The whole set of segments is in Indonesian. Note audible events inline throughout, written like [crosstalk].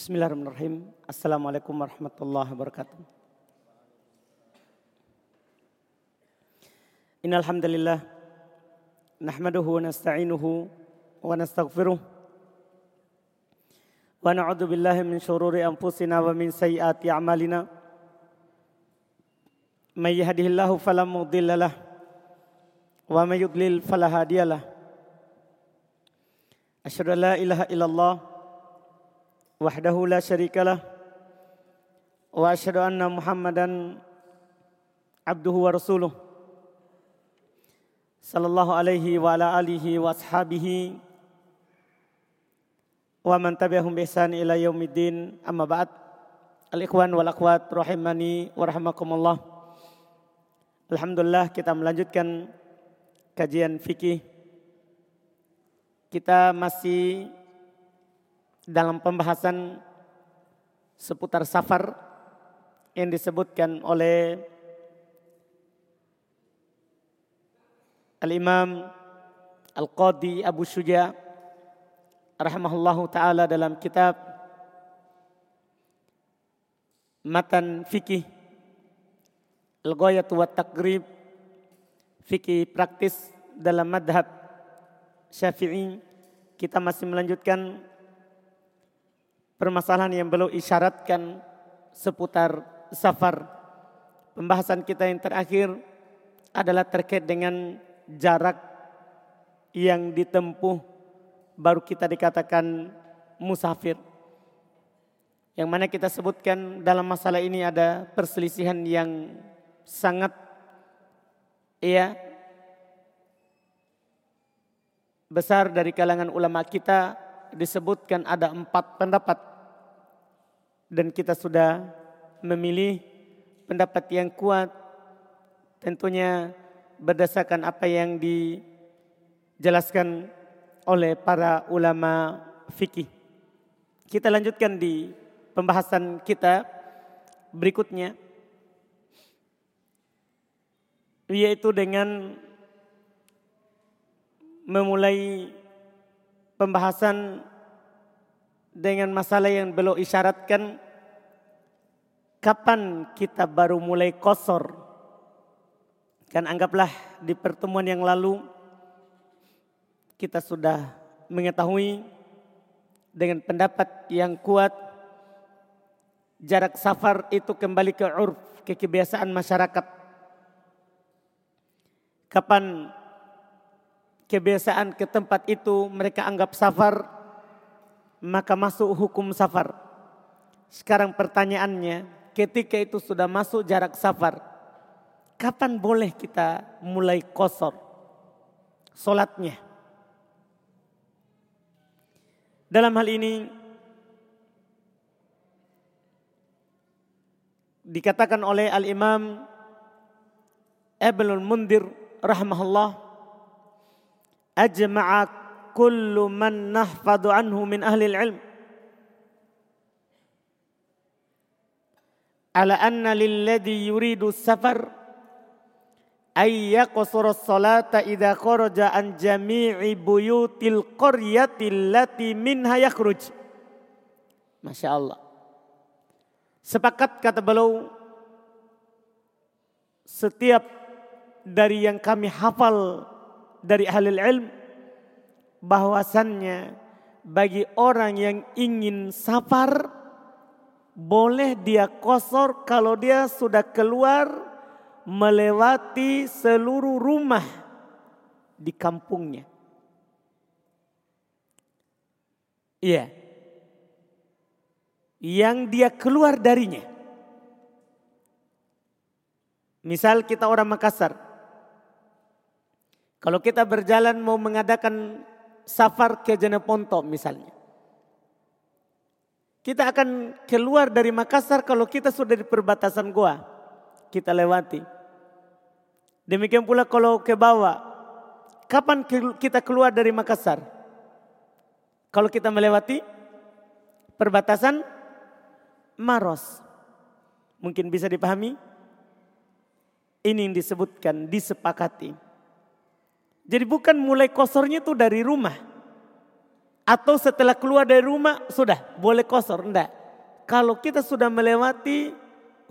Bismillahirrahmanirrahim. Assalamualaikum warahmatullahi wabarakatuh. Innal hamdalillah nahmaduhu wa nasta'inuhu wa nastaghfiruh wa na'udzu billahi min shururi anfusina wa min sayyiati a'malina. May yahdihillahu fala wa may yudlil fala hadiyalah. Asyhadu la ilaha illallah وحده لا شريك له واشهد ان محمدا عبده ورسوله صلى الله عليه وعلى اله واصحابه ومن تبعهم باحسان الى يوم الدين اما بعد الاخوان والاخوات rahimani warahmakumullah Alhamdulillah kita melanjutkan kajian fikih kita masih dalam pembahasan seputar safar yang disebutkan oleh Al-Imam Al-Qadi Abu Syuja rahimahullahu taala dalam kitab Matan Fikih Al-Ghayat wa Taqrib Fikih praktis dalam madhab Syafi'i. Kita masih melanjutkan permasalahan yang belum isyaratkan seputar safar. Pembahasan kita yang terakhir adalah terkait dengan jarak yang ditempuh baru kita dikatakan musafir. Yang mana kita sebutkan dalam masalah ini ada perselisihan yang sangat ya besar dari kalangan ulama kita disebutkan ada empat pendapat dan kita sudah memilih pendapat yang kuat tentunya berdasarkan apa yang dijelaskan oleh para ulama fikih. Kita lanjutkan di pembahasan kita berikutnya yaitu dengan memulai pembahasan dengan masalah yang belum isyaratkan kapan kita baru mulai kosor. Kan anggaplah di pertemuan yang lalu kita sudah mengetahui dengan pendapat yang kuat jarak safar itu kembali ke urf, ke kebiasaan masyarakat. Kapan kebiasaan ke tempat itu mereka anggap safar, maka masuk hukum safar. Sekarang pertanyaannya, ketika itu sudah masuk jarak safar, kapan boleh kita mulai kosor solatnya? Dalam hal ini dikatakan oleh Al-Imam Ibnul Mundir rahimahullah ajma'a kullu man nahfadu anhu min ahli ilm ala anna lilladhi yuridu safar ay yaqsura salata idza kharaja an jami'i buyutil qaryati allati minha yakhruj. Masya Allah. Sepakat kata beliau setiap dari yang kami hafal dari ahli ilm bahwasannya bagi orang yang ingin safar boleh dia kosor kalau dia sudah keluar melewati seluruh rumah di kampungnya. Iya. Yang dia keluar darinya. Misal kita orang Makassar. Kalau kita berjalan mau mengadakan safar ke Jeneponto misalnya. Kita akan keluar dari Makassar kalau kita sudah di perbatasan gua. Kita lewati. Demikian pula kalau ke bawah. Kapan kita keluar dari Makassar? Kalau kita melewati perbatasan Maros. Mungkin bisa dipahami? Ini yang disebutkan, disepakati. Jadi bukan mulai kosornya itu dari rumah. Atau setelah keluar dari rumah sudah boleh kosor. Enggak. Kalau kita sudah melewati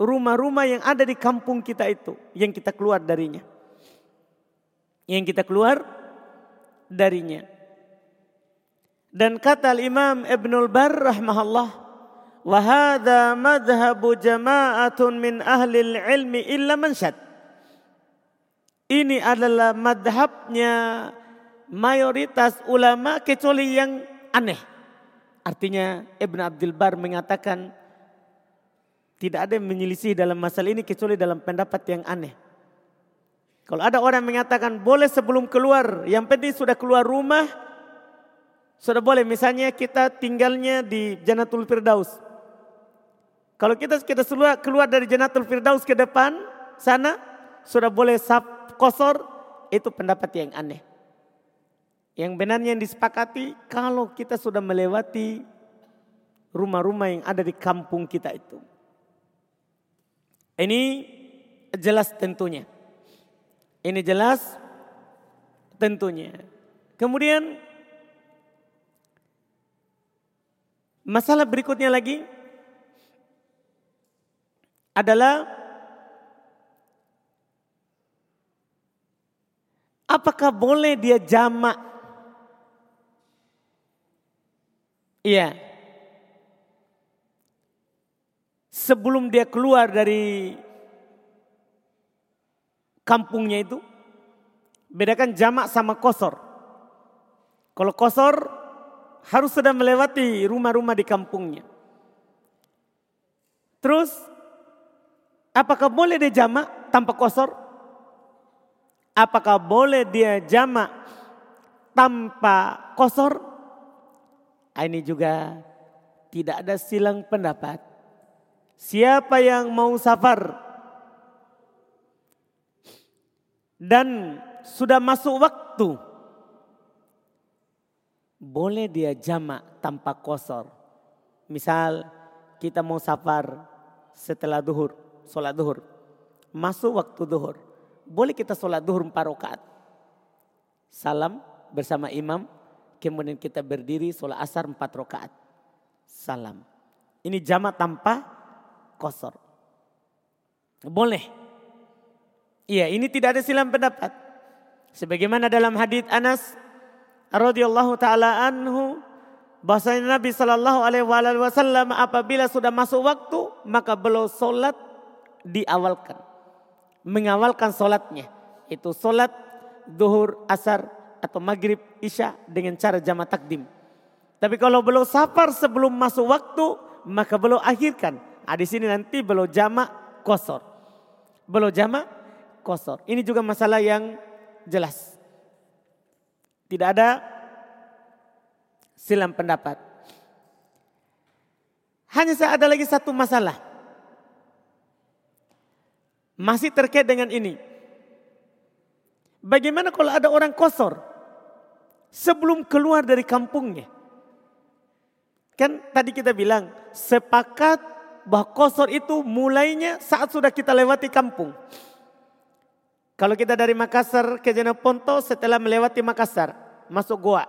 rumah-rumah yang ada di kampung kita itu. Yang kita keluar darinya. Yang kita keluar darinya. Dan kata Imam Ibnul Bar rahmahullah. Wahada madhabu jama'atun min ahli ilmi illa mansyad. Ini adalah madhabnya mayoritas ulama kecuali yang aneh. Artinya Ibn Abdul Bar mengatakan tidak ada yang menyelisih dalam masalah ini kecuali dalam pendapat yang aneh. Kalau ada orang mengatakan boleh sebelum keluar, yang penting sudah keluar rumah, sudah boleh. Misalnya kita tinggalnya di Janatul Firdaus. Kalau kita kita keluar dari Janatul Firdaus ke depan sana, sudah boleh sap kosor, itu pendapat yang aneh. Yang benarnya yang disepakati kalau kita sudah melewati rumah-rumah yang ada di kampung kita itu. Ini jelas tentunya. Ini jelas tentunya. Kemudian masalah berikutnya lagi adalah apakah boleh dia jamak? Iya. Sebelum dia keluar dari kampungnya itu, bedakan jamak sama kosor. Kalau kosor harus sudah melewati rumah-rumah di kampungnya. Terus, apakah boleh dia jamak tanpa kosor? Apakah boleh dia jamak tanpa kosor? Ah, ini juga tidak ada silang pendapat. Siapa yang mau safar dan sudah masuk waktu, boleh dia jamak tanpa kosor. Misal kita mau safar setelah duhur, sholat duhur. Masuk waktu duhur. Boleh kita sholat duhur empat rakaat. Salam bersama imam. Kemudian kita berdiri sholat asar empat rakaat. Salam. Ini jamak tanpa kosor. Boleh. Iya, ini tidak ada silam pendapat. Sebagaimana dalam hadis Anas radhiyallahu taala anhu Nabi sallallahu alaihi wasallam apabila sudah masuk waktu maka beliau solat diawalkan. Mengawalkan solatnya. Itu solat duhur, asar atau maghrib, isya dengan cara jama takdim. Tapi kalau beliau safar sebelum masuk waktu maka beliau akhirkan. Nah, di sini nanti beliau jama kosor. Beliau jama kosor. Ini juga masalah yang jelas. Tidak ada silam pendapat. Hanya saya ada lagi satu masalah. Masih terkait dengan ini. Bagaimana kalau ada orang kosor sebelum keluar dari kampungnya? Kan tadi kita bilang sepakat bahwa kosor itu mulainya saat sudah kita lewati kampung. Kalau kita dari Makassar ke Jeneponto setelah melewati Makassar, masuk Goa.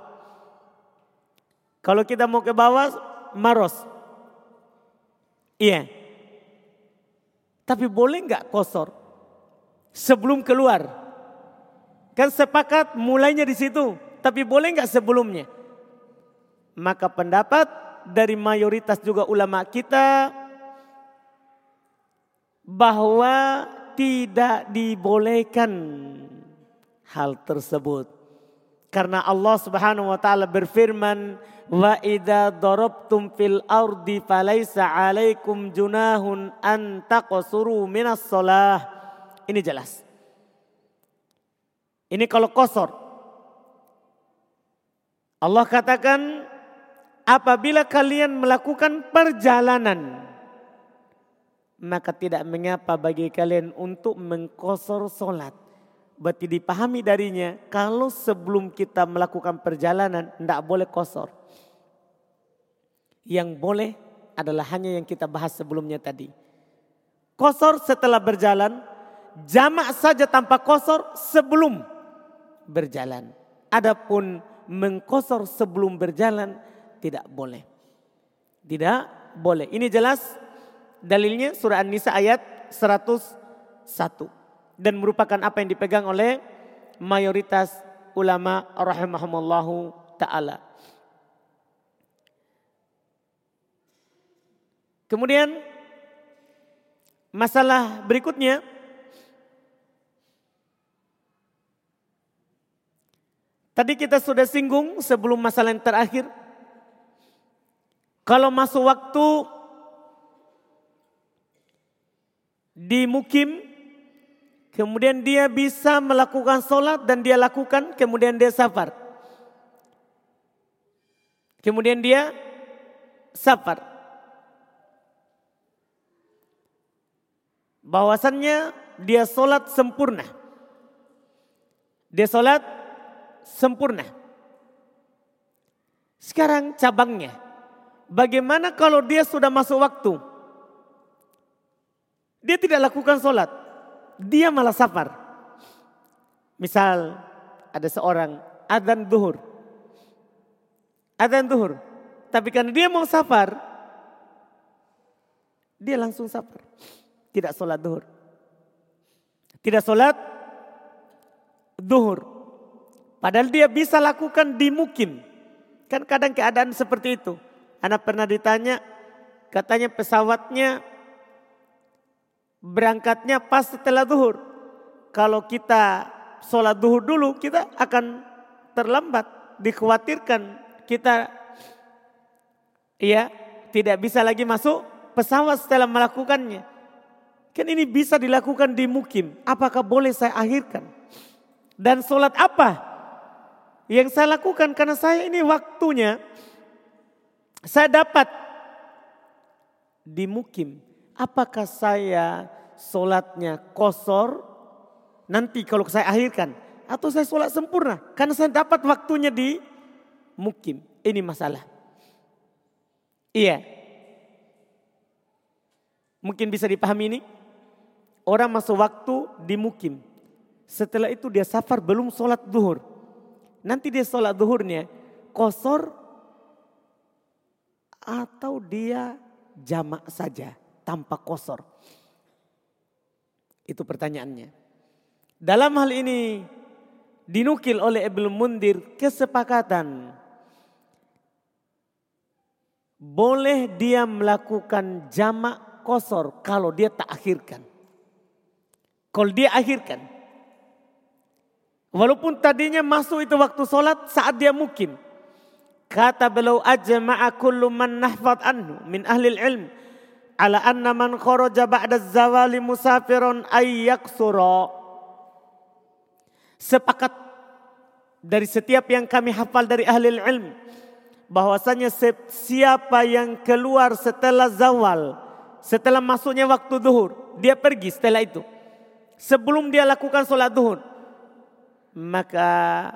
Kalau kita mau ke bawah, Maros. Iya. Tapi boleh nggak kosor? Sebelum keluar. Kan sepakat mulainya di situ. Tapi boleh nggak sebelumnya? Maka pendapat dari mayoritas juga ulama kita bahwa tidak dibolehkan hal tersebut. Karena Allah Subhanahu wa taala berfirman, "Wa idza darabtum fil ardi falaisa 'alaikum junahun an taqsuru minas shalah." Ini jelas. Ini kalau kosor. Allah katakan apabila kalian melakukan perjalanan maka tidak mengapa bagi kalian untuk mengkosor solat. Berarti dipahami darinya kalau sebelum kita melakukan perjalanan tidak boleh kosor. Yang boleh adalah hanya yang kita bahas sebelumnya tadi. Kosor setelah berjalan, jamak saja tanpa kosor sebelum berjalan. Adapun mengkosor sebelum berjalan tidak boleh. Tidak boleh. Ini jelas dalilnya surah An-Nisa ayat 101 dan merupakan apa yang dipegang oleh mayoritas ulama rahimahumullahu taala. Kemudian masalah berikutnya Tadi kita sudah singgung sebelum masalah yang terakhir. Kalau masuk waktu di mukim, kemudian dia bisa melakukan sholat dan dia lakukan, kemudian dia safar. Kemudian dia safar. Bahwasannya dia sholat sempurna. Dia sholat sempurna. Sekarang cabangnya. Bagaimana kalau dia sudah masuk waktu? Dia tidak lakukan sholat. Dia malah safar. Misal ada seorang adzan duhur. Adzan duhur. Tapi karena dia mau safar. Dia langsung safar. Tidak sholat duhur. Tidak sholat duhur. Padahal dia bisa lakukan di mukim. Kan kadang keadaan seperti itu. Anak pernah ditanya, katanya pesawatnya berangkatnya pas setelah duhur. Kalau kita sholat duhur dulu, kita akan terlambat. Dikhawatirkan kita ya tidak bisa lagi masuk pesawat setelah melakukannya. Kan ini bisa dilakukan di mukim. Apakah boleh saya akhirkan? Dan sholat apa yang saya lakukan karena saya ini waktunya saya dapat di mukim. Apakah saya sholatnya kosor nanti kalau saya akhirkan. Atau saya sholat sempurna. Karena saya dapat waktunya di mukim. Ini masalah. Iya. Mungkin bisa dipahami ini. Orang masuk waktu di mukim. Setelah itu dia safar belum sholat duhur. Nanti dia sholat duhurnya kosor atau dia jamak saja tanpa kosor. Itu pertanyaannya. Dalam hal ini dinukil oleh Ibnu Mundir kesepakatan boleh dia melakukan jamak kosor kalau dia tak akhirkan. Kalau dia akhirkan. Walaupun tadinya masuk itu waktu sholat saat dia mungkin. Kata beliau ajma'a kullu man nahfad anhu min ahli ilm ala anna man kharaja ba'da zawali musafiron ayyaksura. Sepakat dari setiap yang kami hafal dari ahli ilm bahwasanya siapa yang keluar setelah zawal, setelah masuknya waktu duhur, dia pergi setelah itu. Sebelum dia lakukan sholat duhur, maka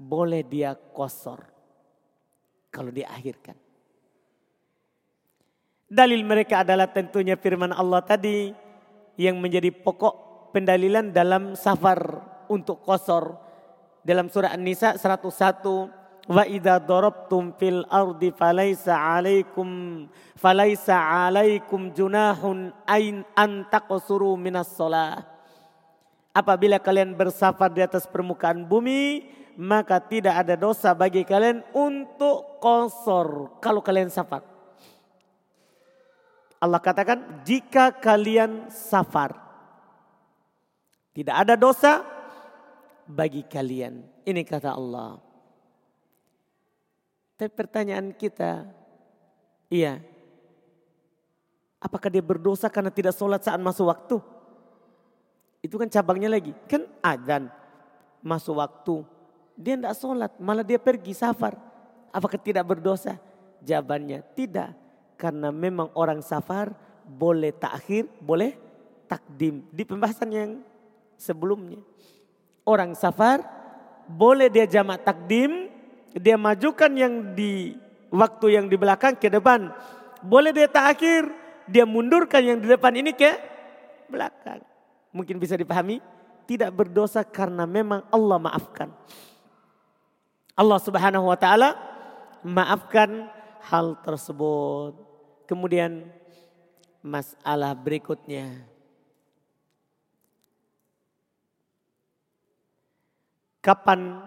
boleh dia kosor kalau diakhirkan. Dalil mereka adalah tentunya firman Allah tadi yang menjadi pokok pendalilan dalam safar untuk kosor dalam surah An-Nisa 101 wa idza darabtum fil ardi falaisa alaikum falaisa alaikum junahun ain an taqsuru minas shalah Apabila kalian bersafar di atas permukaan bumi, maka tidak ada dosa bagi kalian untuk kosor kalau kalian safar. Allah katakan jika kalian safar. Tidak ada dosa bagi kalian. Ini kata Allah. Tapi pertanyaan kita, iya. Apakah dia berdosa karena tidak sholat saat masuk waktu? Itu kan cabangnya lagi. Kan adzan masuk waktu. Dia tidak sholat, malah dia pergi safar. Apakah tidak berdosa? Jawabannya tidak. Karena memang orang safar boleh takhir, boleh takdim. Di pembahasan yang sebelumnya. Orang safar boleh dia jamak takdim, dia majukan yang di waktu yang di belakang ke depan. Boleh dia takhir, dia mundurkan yang di depan ini ke belakang mungkin bisa dipahami, tidak berdosa karena memang Allah maafkan. Allah Subhanahu wa taala maafkan hal tersebut. Kemudian masalah berikutnya. Kapan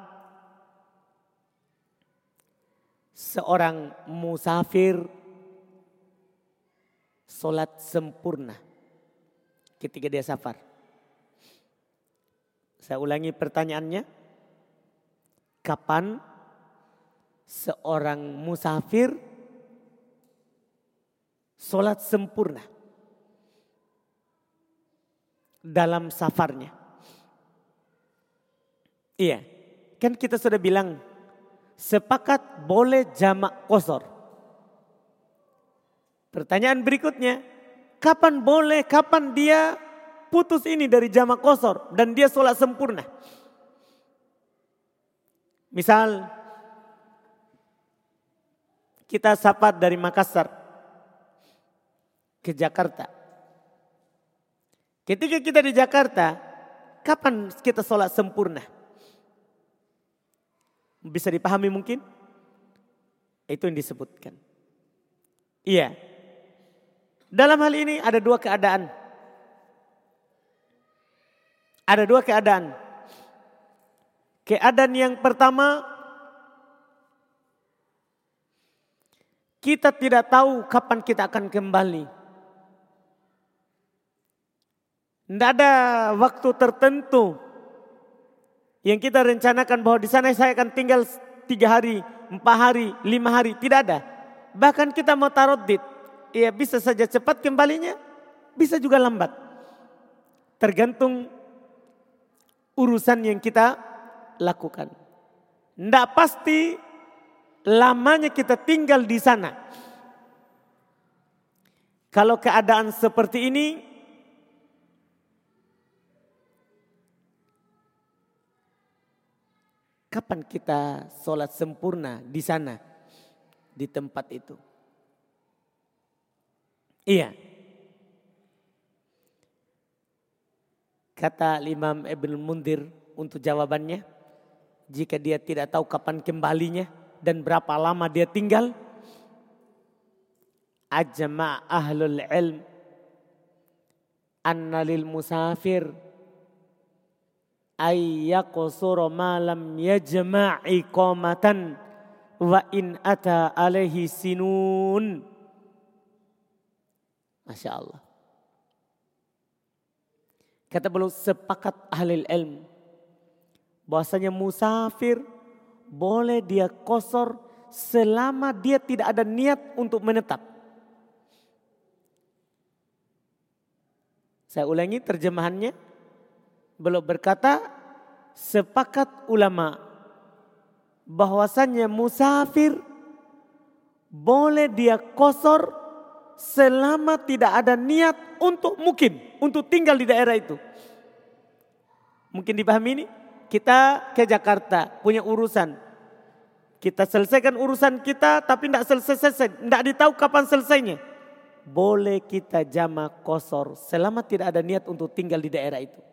seorang musafir sholat sempurna ketika dia safar? Saya ulangi pertanyaannya. Kapan seorang musafir sholat sempurna dalam safarnya? Iya, kan kita sudah bilang sepakat boleh jamak kosor. Pertanyaan berikutnya, kapan boleh, kapan dia putus ini dari jamak kosor dan dia sholat sempurna? Misal, kita sapat dari Makassar ke Jakarta. Ketika kita di Jakarta, kapan kita sholat sempurna? Bisa dipahami mungkin? Itu yang disebutkan. Iya. Dalam hal ini ada dua keadaan. Ada dua keadaan. Keadaan yang pertama, kita tidak tahu kapan kita akan kembali. Tidak ada waktu tertentu yang kita rencanakan bahwa di sana saya akan tinggal tiga hari, empat hari, lima hari, tidak ada. Bahkan kita mau taruh dit, ya bisa saja cepat kembalinya, bisa juga lambat. Tergantung urusan yang kita lakukan. Tidak pasti lamanya kita tinggal di sana. Kalau keadaan seperti ini, Kapan kita sholat sempurna di sana, di tempat itu? Iya. Kata Imam Ibn Mundir untuk jawabannya, jika dia tidak tahu kapan kembalinya dan berapa lama dia tinggal, ajma ahlul ilm anna lil musafir ayyaqsura ma lam yajma' iqamatan wa in ata alaihi sinun. Masya Allah. Kata beliau sepakat ahli ilmu bahwasanya musafir boleh dia kosor selama dia tidak ada niat untuk menetap. Saya ulangi terjemahannya. Belum berkata sepakat ulama bahwasannya musafir boleh dia kosor selama tidak ada niat untuk mungkin untuk tinggal di daerah itu. Mungkin dipahami ini? Kita ke Jakarta punya urusan. Kita selesaikan urusan kita tapi tidak selesai-selesai. Tidak ditahu kapan selesainya. Boleh kita jama kosor selama tidak ada niat untuk tinggal di daerah itu.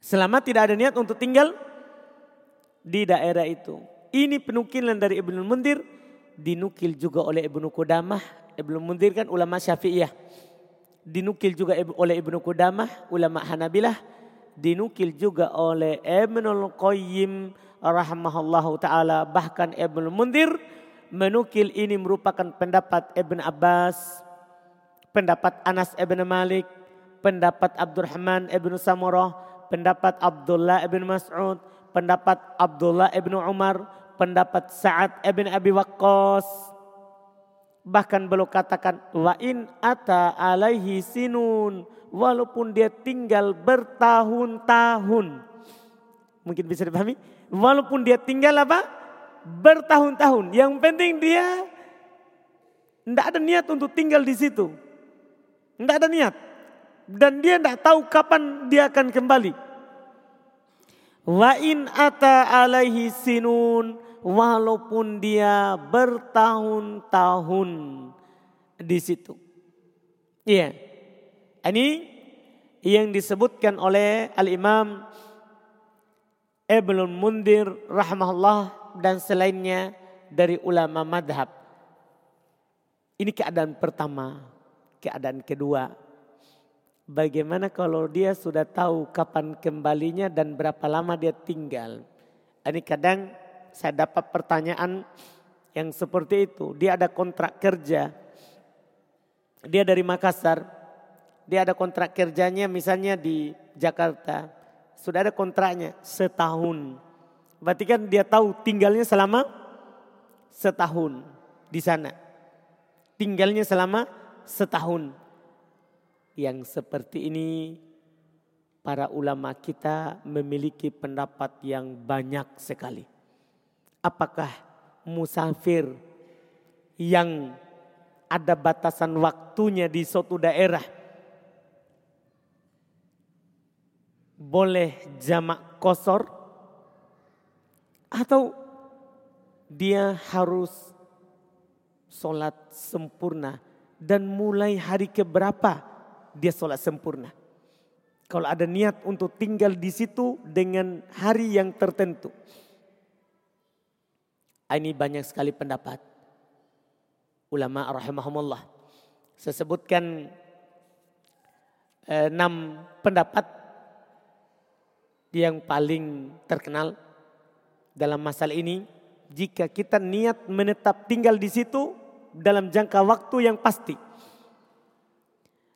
Selama tidak ada niat untuk tinggal di daerah itu. Ini penukilan dari Ibnu Mundir dinukil juga oleh Ibnu Qudamah. Ibnu Mundir kan ulama Syafi'iyah. Dinukil juga oleh Ibnu Qudamah, ulama Hanabilah. Dinukil juga oleh Ibnu Qayyim rahimahullahu taala bahkan Ibnu Mundir menukil ini merupakan pendapat Ibn Abbas, pendapat Anas Ibn Malik, pendapat Abdurrahman Ibn Samurah, pendapat Abdullah ibn Mas'ud, pendapat Abdullah ibn Umar, pendapat Sa'ad ibn Abi Waqqas. Bahkan belum katakan wa in ata alaihi sinun walaupun dia tinggal bertahun-tahun. Mungkin bisa dipahami? Walaupun dia tinggal apa? Bertahun-tahun. Yang penting dia tidak ada niat untuk tinggal di situ. Tidak ada niat dan dia tidak tahu kapan dia akan kembali. Wa in ata alaihi sinun walaupun dia bertahun-tahun di situ. Iya. Ini yang disebutkan oleh Al-Imam Ibnu Mundir rahmahullah dan selainnya dari ulama madhab. Ini keadaan pertama. Keadaan kedua. Bagaimana kalau dia sudah tahu kapan kembalinya dan berapa lama dia tinggal. Ini kadang saya dapat pertanyaan yang seperti itu. Dia ada kontrak kerja. Dia dari Makassar. Dia ada kontrak kerjanya misalnya di Jakarta. Sudah ada kontraknya setahun. Berarti kan dia tahu tinggalnya selama setahun di sana. Tinggalnya selama setahun. Yang seperti ini para ulama kita memiliki pendapat yang banyak sekali. Apakah musafir yang ada batasan waktunya di suatu daerah boleh jamak kosor atau dia harus sholat sempurna dan mulai hari keberapa dia sholat sempurna. Kalau ada niat untuk tinggal di situ dengan hari yang tertentu. Ini banyak sekali pendapat. Ulama rahimahumullah. Saya sebutkan eh, enam pendapat yang paling terkenal dalam masalah ini jika kita niat menetap tinggal di situ dalam jangka waktu yang pasti.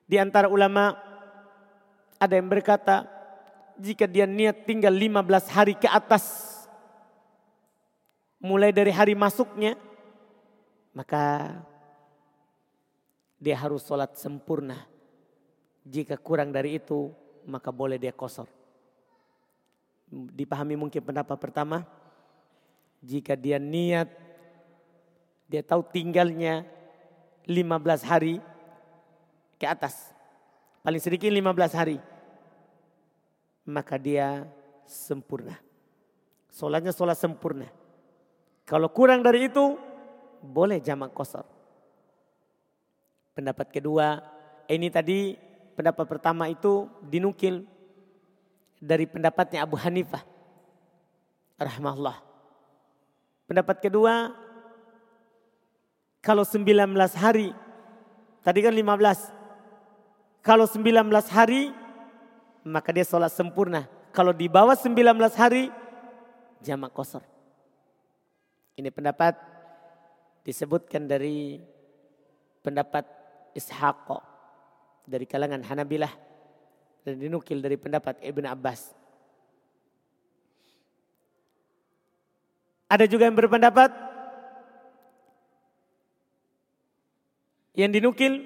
Di antara ulama ada yang berkata jika dia niat tinggal 15 hari ke atas mulai dari hari masuknya maka dia harus sholat sempurna. Jika kurang dari itu maka boleh dia kosor dipahami mungkin pendapat pertama. Jika dia niat, dia tahu tinggalnya 15 hari ke atas. Paling sedikit 15 hari. Maka dia sempurna. Solatnya solat sempurna. Kalau kurang dari itu, boleh jamak kosor. Pendapat kedua, ini tadi pendapat pertama itu dinukil dari pendapatnya Abu Hanifah rahmahullah. Pendapat kedua, kalau 19 hari, tadi kan 15. Kalau 19 hari, maka dia sholat sempurna. Kalau di bawah 19 hari, jamak kosor. Ini pendapat disebutkan dari pendapat Ishaq dari kalangan Hanabilah dan dinukil dari pendapat Ibn Abbas. Ada juga yang berpendapat yang dinukil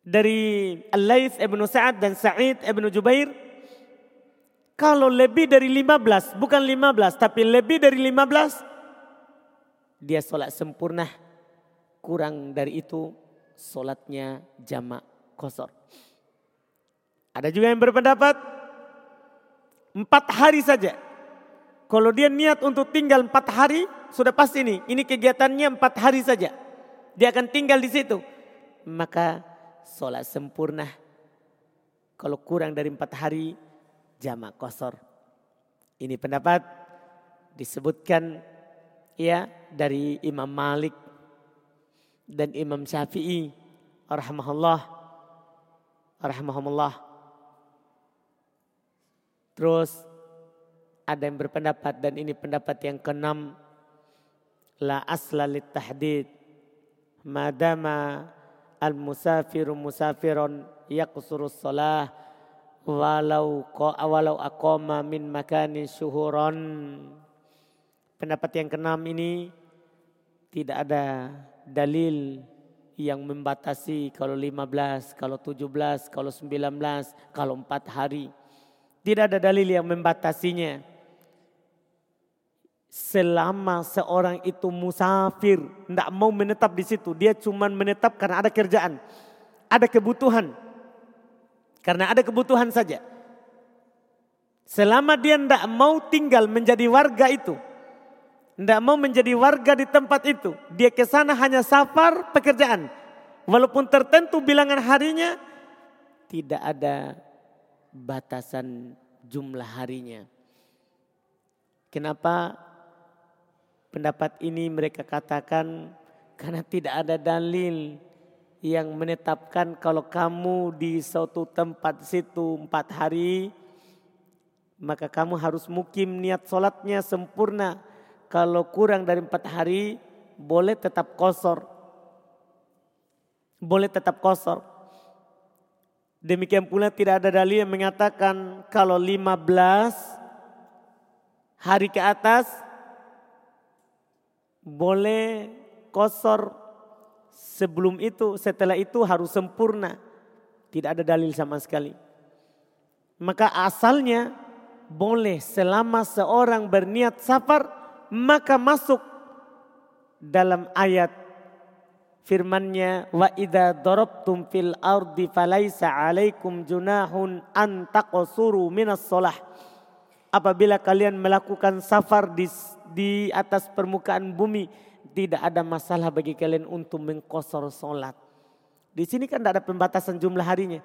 dari Al-Laits Ibn Sa'ad dan Sa'id Ibn Jubair kalau lebih dari 15 bukan 15 tapi lebih dari 15 dia sholat sempurna kurang dari itu sholatnya jamak kosor. Ada juga yang berpendapat empat hari saja. Kalau dia niat untuk tinggal empat hari, sudah pasti nih. Ini kegiatannya empat hari saja. Dia akan tinggal di situ. Maka sholat sempurna. Kalau kurang dari empat hari, jamak kosor. Ini pendapat disebutkan ya dari Imam Malik dan Imam Syafi'i rahimahullah rahimahumullah Terus ada yang berpendapat dan ini pendapat yang keenam la asla tahdid madama al musafiru musafiron yaqsuru salah walau walau aqama min makanin syuhuron pendapat yang keenam ini tidak ada dalil yang membatasi kalau 15, kalau 17, kalau 19, kalau 4 hari. Tidak ada dalil yang membatasinya. Selama seorang itu musafir, tidak mau menetap di situ. Dia cuma menetap karena ada kerjaan. Ada kebutuhan. Karena ada kebutuhan saja. Selama dia tidak mau tinggal menjadi warga itu. Tidak mau menjadi warga di tempat itu. Dia ke sana hanya safar pekerjaan. Walaupun tertentu bilangan harinya. Tidak ada batasan jumlah harinya. Kenapa pendapat ini mereka katakan karena tidak ada dalil yang menetapkan kalau kamu di suatu tempat situ empat hari maka kamu harus mukim niat sholatnya sempurna. Kalau kurang dari empat hari boleh tetap kosor. Boleh tetap kosor. Demikian pula tidak ada dalil yang mengatakan kalau lima belas hari ke atas boleh kosor sebelum itu, setelah itu harus sempurna. Tidak ada dalil sama sekali. Maka asalnya boleh selama seorang berniat safar maka masuk dalam ayat firmannya wa idza darabtum fil ardi falaisa alaikum junahun an taqsuru minas shalah apabila kalian melakukan safar di di atas permukaan bumi tidak ada masalah bagi kalian untuk mengkosor sholat. Di sini kan tidak ada pembatasan jumlah harinya.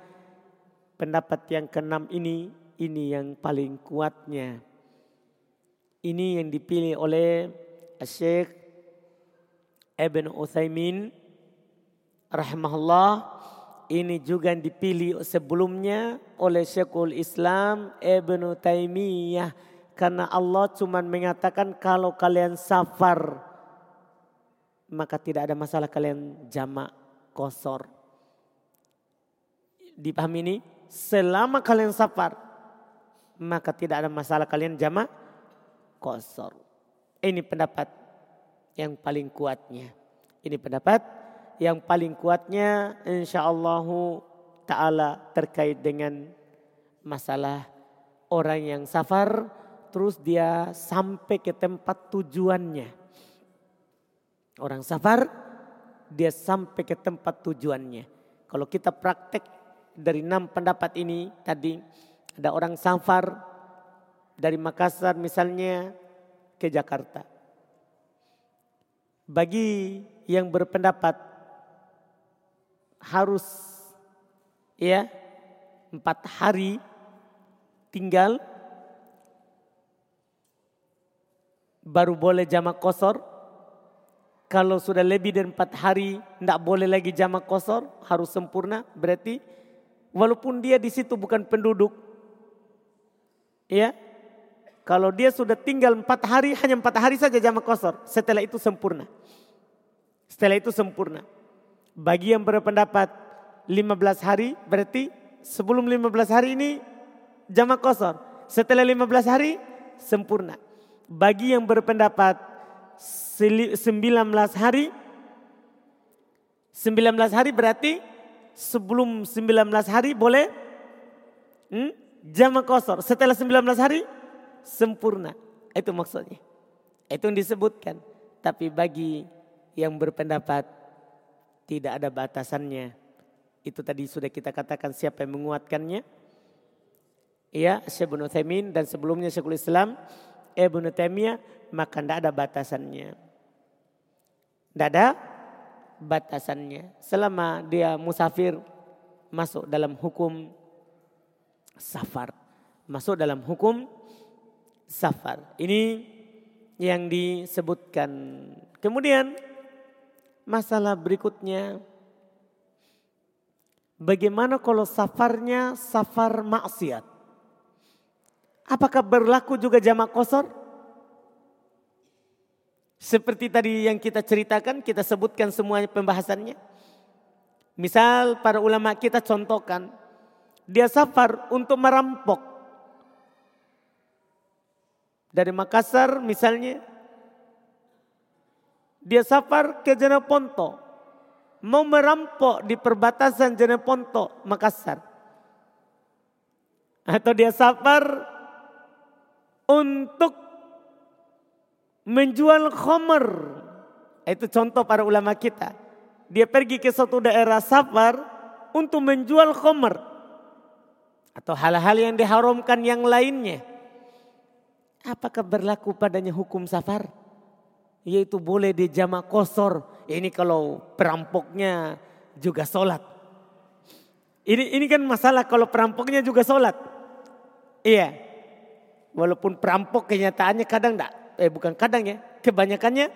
Pendapat yang keenam ini ini yang paling kuatnya. Ini yang dipilih oleh Syekh Ibn Uthaymin rahimahullah. Ini juga yang dipilih sebelumnya oleh Syekhul Islam Ibn Taimiyah. Karena Allah cuma mengatakan kalau kalian safar maka tidak ada masalah kalian jamak kosor. Dipahami ini? Selama kalian safar maka tidak ada masalah kalian jama kosor. Ini pendapat yang paling kuatnya. Ini pendapat yang paling kuatnya insya Allah ta'ala terkait dengan masalah orang yang safar terus dia sampai ke tempat tujuannya. Orang safar dia sampai ke tempat tujuannya. Kalau kita praktek dari enam pendapat ini tadi ada orang safar dari Makassar misalnya ke Jakarta. Bagi yang berpendapat harus ya empat hari tinggal baru boleh jamak kosor. Kalau sudah lebih dari empat hari tidak boleh lagi jamak kosor, harus sempurna. Berarti walaupun dia di situ bukan penduduk, Ya, kalau dia sudah tinggal empat hari, hanya empat hari saja jamak kosor. Setelah itu sempurna. Setelah itu sempurna. Bagi yang berpendapat 15 hari, berarti sebelum 15 hari ini jamak kosor. Setelah 15 hari, sempurna. Bagi yang berpendapat 19 hari, 19 hari berarti sebelum 19 hari boleh hmm, Jama kosor. Setelah 19 hari sempurna. Itu maksudnya. Itu yang disebutkan. Tapi bagi yang berpendapat tidak ada batasannya. Itu tadi sudah kita katakan siapa yang menguatkannya. Ya, Syekh Ibn Uthaymin dan sebelumnya Syekhul Islam Ibn Taimiyah maka tidak ada batasannya. Tidak ada batasannya. Selama dia musafir masuk dalam hukum safar. Masuk dalam hukum safar. Ini yang disebutkan. Kemudian masalah berikutnya. Bagaimana kalau safarnya safar maksiat? Apakah berlaku juga jamak kosor? Seperti tadi yang kita ceritakan, kita sebutkan semuanya pembahasannya. Misal para ulama kita contohkan, dia safar untuk merampok. Dari Makassar misalnya. Dia safar ke Jeneponto. Mau merampok di perbatasan Jeneponto, Makassar. Atau dia safar untuk menjual khomer. Itu contoh para ulama kita. Dia pergi ke suatu daerah safar untuk menjual khomer atau hal-hal yang diharamkan yang lainnya. Apakah berlaku padanya hukum safar? Yaitu boleh di jamak kosor. Ini kalau perampoknya juga sholat. Ini, ini kan masalah kalau perampoknya juga sholat. Iya. Walaupun perampok kenyataannya kadang enggak, eh bukan kadang ya, kebanyakannya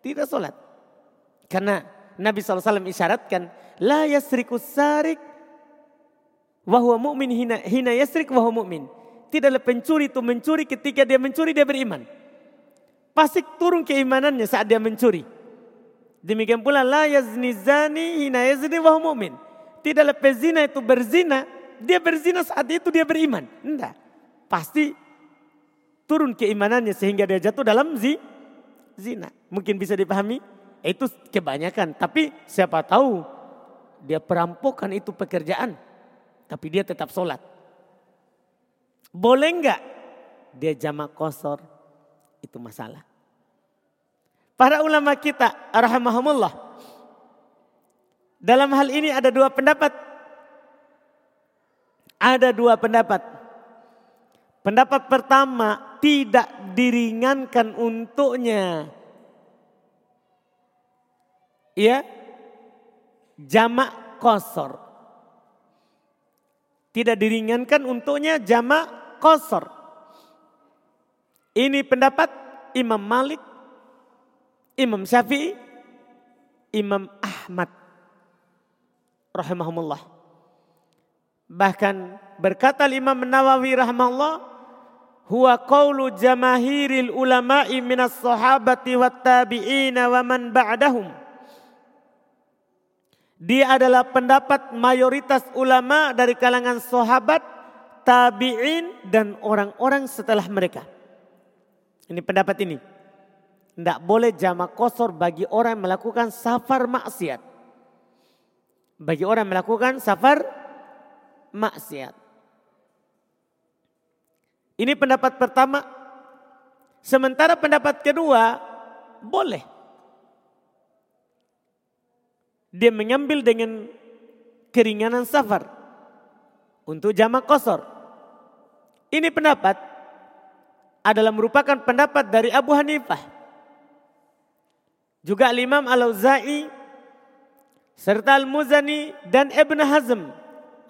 tidak sholat. Karena Nabi SAW isyaratkan, la yasriku sarik wahwa mu'min hina, hina yasrik wahwa mu'min. Tidaklah pencuri itu mencuri ketika dia mencuri dia beriman. Pasti turun keimanannya saat dia mencuri. Demikian pula la yazni zani hina yazni wahwa mu'min. Tidaklah pezina itu berzina, dia berzina saat itu dia beriman. Enggak pasti turun keimanannya sehingga dia jatuh dalam zi, zina. Mungkin bisa dipahami? Itu kebanyakan. Tapi siapa tahu dia perampokan itu pekerjaan. Tapi dia tetap sholat. Boleh enggak dia jamak kosor? Itu masalah. Para ulama kita rahimahumullah. Dalam hal ini ada dua pendapat. Ada dua pendapat. Pendapat pertama tidak diringankan untuknya. Ya, jamak kosor. Tidak diringankan untuknya jamak kosor. Ini pendapat Imam Malik, Imam Syafi'i, Imam Ahmad rahimahumullah. Bahkan berkata Imam Nawawi rahimahullah, huwa qawlu jamahiril ulama'i minas sahabati wat tabi'ina wa man ba'dahum. Dia adalah pendapat mayoritas ulama dari kalangan sahabat, tabi'in dan orang-orang setelah mereka. Ini pendapat ini. Tidak boleh jamak kosor bagi orang yang melakukan safar maksiat. Bagi orang yang melakukan safar maksiat. Ini pendapat pertama. Sementara pendapat kedua boleh. Dia mengambil dengan keringanan safar untuk jamak kosor. Ini pendapat adalah merupakan pendapat dari Abu Hanifah. Juga Imam Al-Auza'i serta Al-Muzani dan Ibn Hazm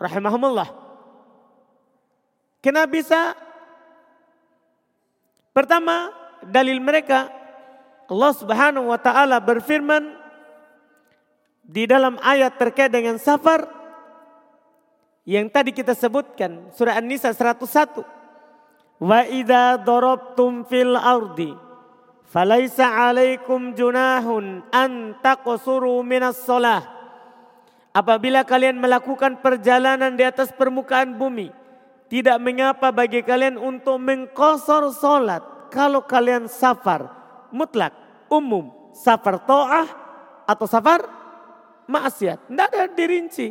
rahimahumullah. Kenapa bisa Pertama, dalil mereka Allah Subhanahu wa taala berfirman di dalam ayat terkait dengan safar yang tadi kita sebutkan surah An-Nisa 101. Wa idza darabtum fil ardi falaisa 'alaikum junahun an taqsuru minas shalah. Apabila kalian melakukan perjalanan di atas permukaan bumi, tidak mengapa bagi kalian untuk mengkosor solat kalau kalian safar. Mutlak, umum, safar to'ah atau safar maksiat. Tidak ada dirinci.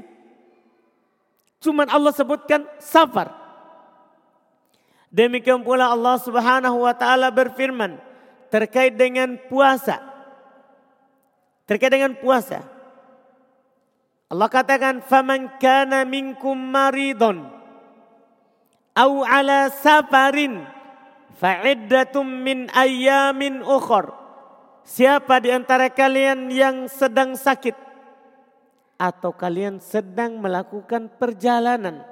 Cuman Allah sebutkan safar. Demikian pula Allah subhanahu wa ta'ala berfirman terkait dengan puasa. Terkait dengan puasa. Allah katakan, "Faman kana minkum maridon." Au ala safarin fa'iddatum min ayyamin ukhor. Siapa di antara kalian yang sedang sakit atau kalian sedang melakukan perjalanan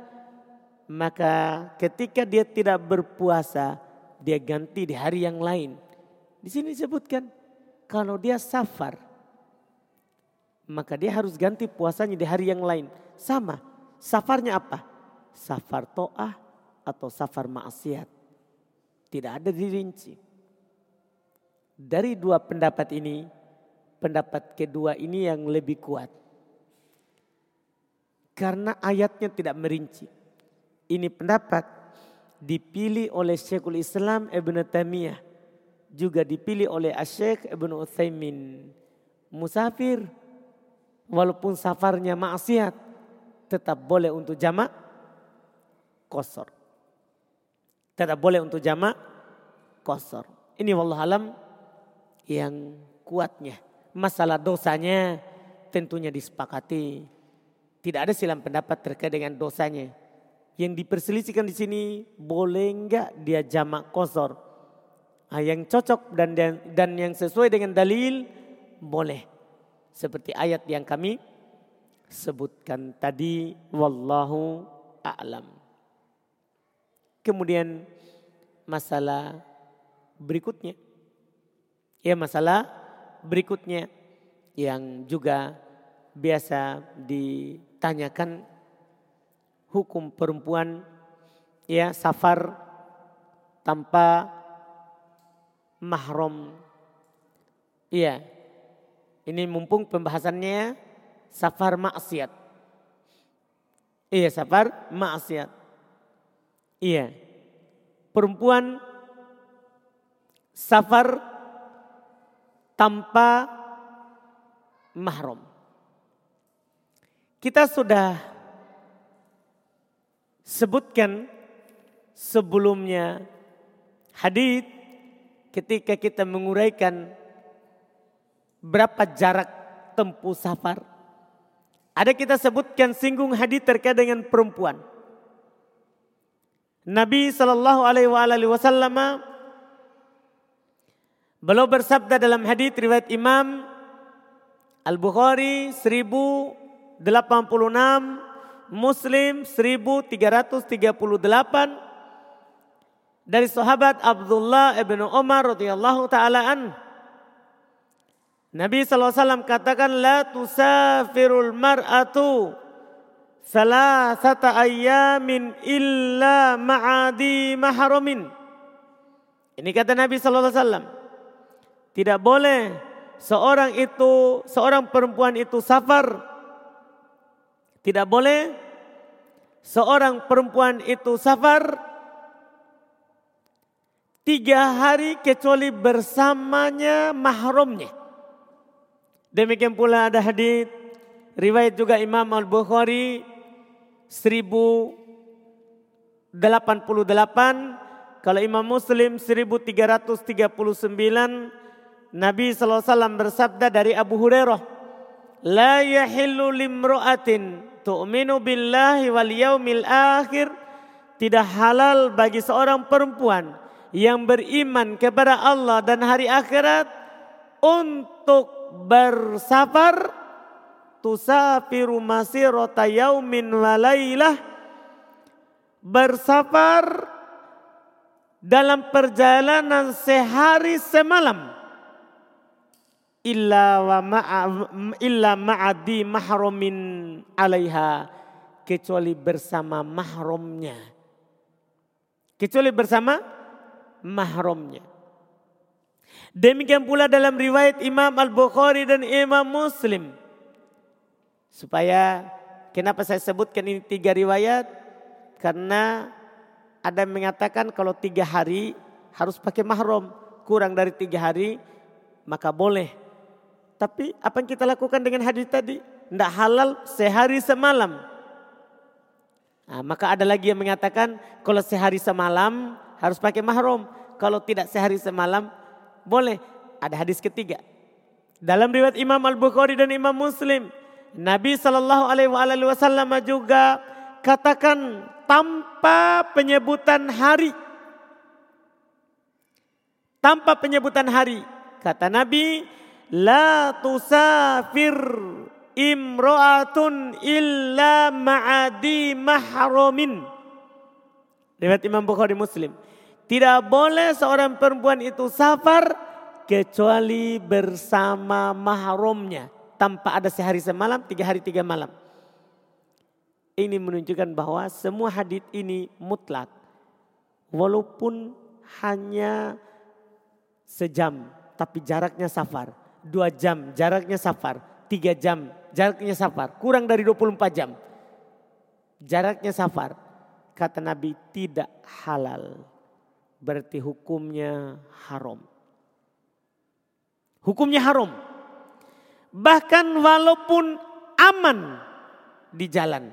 maka ketika dia tidak berpuasa dia ganti di hari yang lain. Di sini disebutkan kalau dia safar maka dia harus ganti puasanya di hari yang lain. Sama, safarnya apa? Safar to'ah atau safar maksiat. Tidak ada dirinci. Dari dua pendapat ini, pendapat kedua ini yang lebih kuat. Karena ayatnya tidak merinci. Ini pendapat dipilih oleh Syekhul Islam Ibn Taimiyah. Juga dipilih oleh Asyik Ibn Uthaymin. Musafir, walaupun safarnya maksiat, tetap boleh untuk jamak kosor. Tidak boleh untuk jamak kosor. Ini wallah alam yang kuatnya. Masalah dosanya tentunya disepakati. Tidak ada silam pendapat terkait dengan dosanya. Yang diperselisihkan di sini boleh enggak dia jamak kosor. Nah, yang cocok dan, dan dan yang sesuai dengan dalil boleh. Seperti ayat yang kami sebutkan tadi wallahu a'lam. Kemudian masalah berikutnya. Ya masalah berikutnya yang juga biasa ditanyakan hukum perempuan ya safar tanpa mahram. Iya. Ini mumpung pembahasannya safar maksiat. Iya, safar maksiat. Iya. Perempuan safar tanpa mahram. Kita sudah sebutkan sebelumnya hadis ketika kita menguraikan berapa jarak tempuh safar. Ada kita sebutkan singgung hadis terkait dengan perempuan. Nabi Shallallahu Alaihi Wasallam beliau bersabda dalam hadis riwayat Imam Al Bukhari 1086, Muslim 1338 dari sahabat Abdullah ibn Umar radhiyallahu taala an. Nabi SAW katakan la tusafirul mar'atu salasata ayyamin illa ma'adi mahramin. Ini kata Nabi SAW. Tidak boleh seorang itu, seorang perempuan itu safar. Tidak boleh seorang perempuan itu safar tiga hari kecuali bersamanya mahramnya. Demikian pula ada hadis riwayat juga Imam Al Bukhari 1088 kalau Imam Muslim 1339 Nabi SAW bersabda dari Abu Hurairah La yahillu limro'atin tu'minu billahi wal yaumil akhir. Tidak halal bagi seorang perempuan yang beriman kepada Allah dan hari akhirat untuk bersafar tusafiru masirata yaumin walailah bersafar dalam perjalanan sehari semalam illa wa ma'a illa ma'adi mahrumin alaiha kecuali bersama mahramnya kecuali bersama mahramnya. Demikian pula dalam riwayat Imam Al-Bukhari dan Imam Muslim. Supaya kenapa saya sebutkan ini tiga riwayat? Karena ada yang mengatakan kalau tiga hari harus pakai mahram. Kurang dari tiga hari maka boleh. Tapi apa yang kita lakukan dengan hadis tadi? Tidak halal sehari semalam. Nah, maka ada lagi yang mengatakan kalau sehari semalam harus pakai mahram. Kalau tidak sehari semalam boleh. Ada hadis ketiga. Dalam riwayat Imam Al-Bukhari dan Imam Muslim. Nabi Shallallahu Alaihi Wasallam juga katakan tanpa penyebutan hari. Tanpa penyebutan hari. Kata Nabi, La tusafir imro'atun illa ma'adi mahromin. Riwayat Imam Bukhari Muslim. Tidak boleh seorang perempuan itu safar kecuali bersama mahramnya. Tanpa ada sehari semalam, tiga hari tiga malam. Ini menunjukkan bahwa semua hadis ini mutlak. Walaupun hanya sejam, tapi jaraknya safar. Dua jam, jaraknya safar. Tiga jam, jaraknya safar. Kurang dari 24 jam. Jaraknya safar kata Nabi tidak halal. Berarti hukumnya haram. Hukumnya haram. Bahkan walaupun aman di jalan.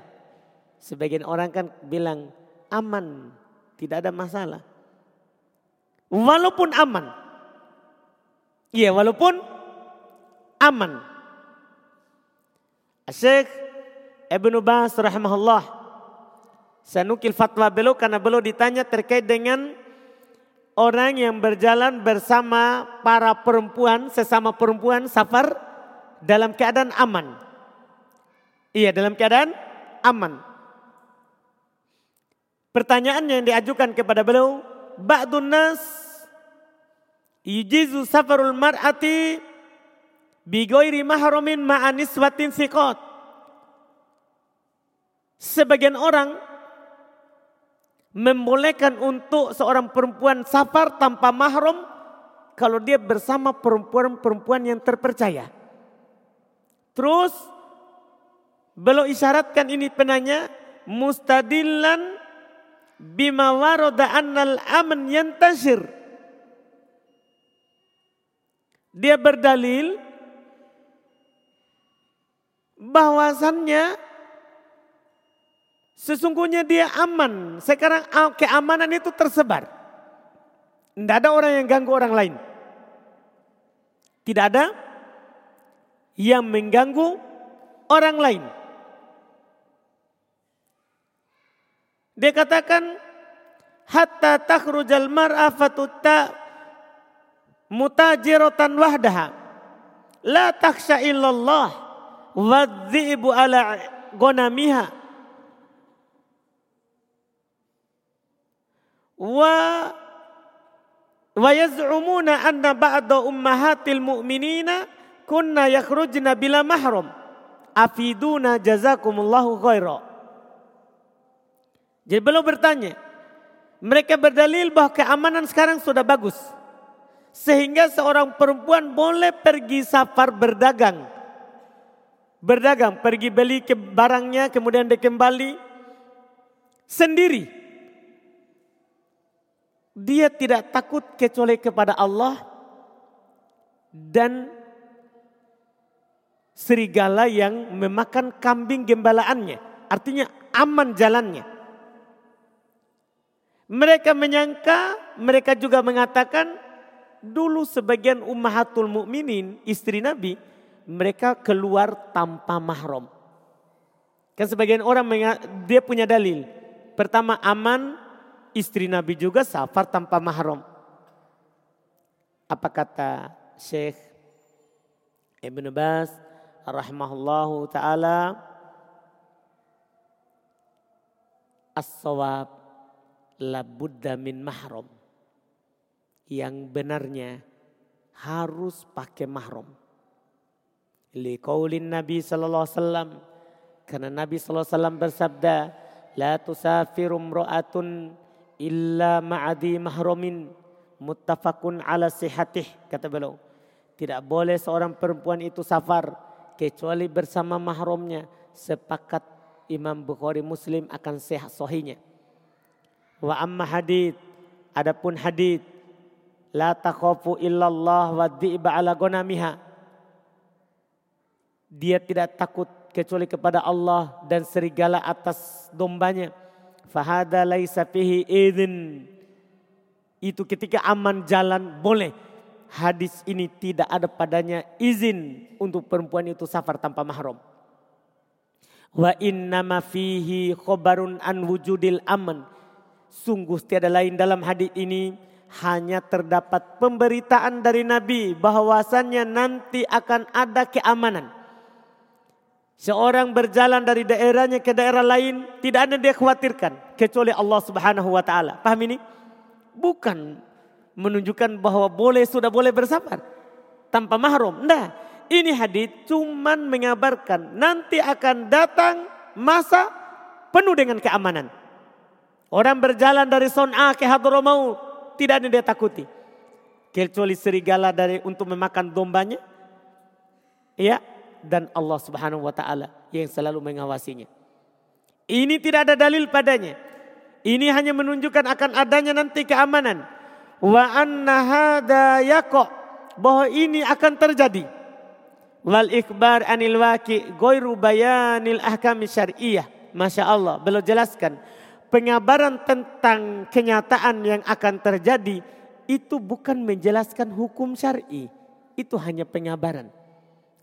Sebagian orang kan bilang aman, tidak ada masalah. Walaupun aman. Iya, walaupun aman. Syekh Ibnu Bas rahimahullah saya nukil fatwa beliau karena beliau ditanya terkait dengan orang yang berjalan bersama para perempuan, sesama perempuan safar dalam keadaan aman. Iya, dalam keadaan aman. Pertanyaan yang diajukan kepada beliau, ba'dun nas yujizu safarul mar'ati bigoiri mahramin ma'anis watin sikot. Sebagian orang membolehkan untuk seorang perempuan safar tanpa mahram kalau dia bersama perempuan-perempuan yang terpercaya. Terus belum isyaratkan ini penanya mustadillan bima warada annal aman yantashir. Dia berdalil bahwasannya sesungguhnya dia aman. Sekarang keamanan itu tersebar. Tidak ada orang yang ganggu orang lain. Tidak ada yang mengganggu orang lain. Dia katakan hatta takhrujal mar'a fatutta mutajiratan wahdaha la takhsha illallah wadhibu ala gonamiha wa wa yaz'umuna anna ba'da ummahatil mu'minina kunna yakhrujna bila mahram afiduna jazakumullahu khairan jadi belum bertanya. Mereka berdalil bahwa keamanan sekarang sudah bagus. Sehingga seorang perempuan boleh pergi safar berdagang. Berdagang, pergi beli ke barangnya kemudian dia kembali sendiri. Dia tidak takut kecuali kepada Allah dan serigala yang memakan kambing gembalaannya. Artinya aman jalannya. Mereka menyangka, mereka juga mengatakan dulu sebagian ummahatul mukminin istri Nabi mereka keluar tanpa mahram. Kan sebagian orang dia punya dalil. Pertama aman, istri Nabi juga safar tanpa mahram. Apa kata Syekh Ibn Bas rahimahullahu taala as-sawab labudda min mahram. Yang benarnya harus pakai mahram. Liqaulin Nabi sallallahu alaihi wasallam karena Nabi sallallahu alaihi wasallam bersabda, "La tusafiru imra'atun illa ma'adi mahramin." Muttafaqun ala sihatih kata beliau. Tidak boleh seorang perempuan itu safar kecuali bersama mahramnya. Sepakat Imam Bukhari Muslim akan sehat sohinya. Wa amma hadid. Adapun hadid. La takhafu illallah wa dhi'ba ala gonamiha. Dia tidak takut kecuali kepada Allah dan serigala atas dombanya. Fahada laisa fihi idin. Itu ketika aman jalan boleh. Hadis ini tidak ada padanya izin untuk perempuan itu safar tanpa mahram. Wa innama fihi khobarun an wujudil aman Sungguh tiada lain dalam hadis ini hanya terdapat pemberitaan dari Nabi bahwasannya nanti akan ada keamanan. Seorang berjalan dari daerahnya ke daerah lain tidak ada dia khawatirkan kecuali Allah Subhanahu wa taala. Paham ini? Bukan menunjukkan bahwa boleh sudah boleh bersafar tanpa mahram. Nah, ini hadis cuman mengabarkan nanti akan datang masa penuh dengan keamanan. Orang berjalan dari Son'a ke Hadramaut tidak ada dia takuti. Kecuali serigala dari untuk memakan dombanya. Ya, dan Allah Subhanahu wa taala yang selalu mengawasinya. Ini tidak ada dalil padanya. Ini hanya menunjukkan akan adanya nanti keamanan. Wa anna hada yaqa bahwa ini akan terjadi. Wal ikbar anil waqi ghairu bayanil ahkam syar'iyyah. Masya Allah, belum jelaskan pengabaran tentang kenyataan yang akan terjadi itu bukan menjelaskan hukum syar'i, itu hanya pengabaran.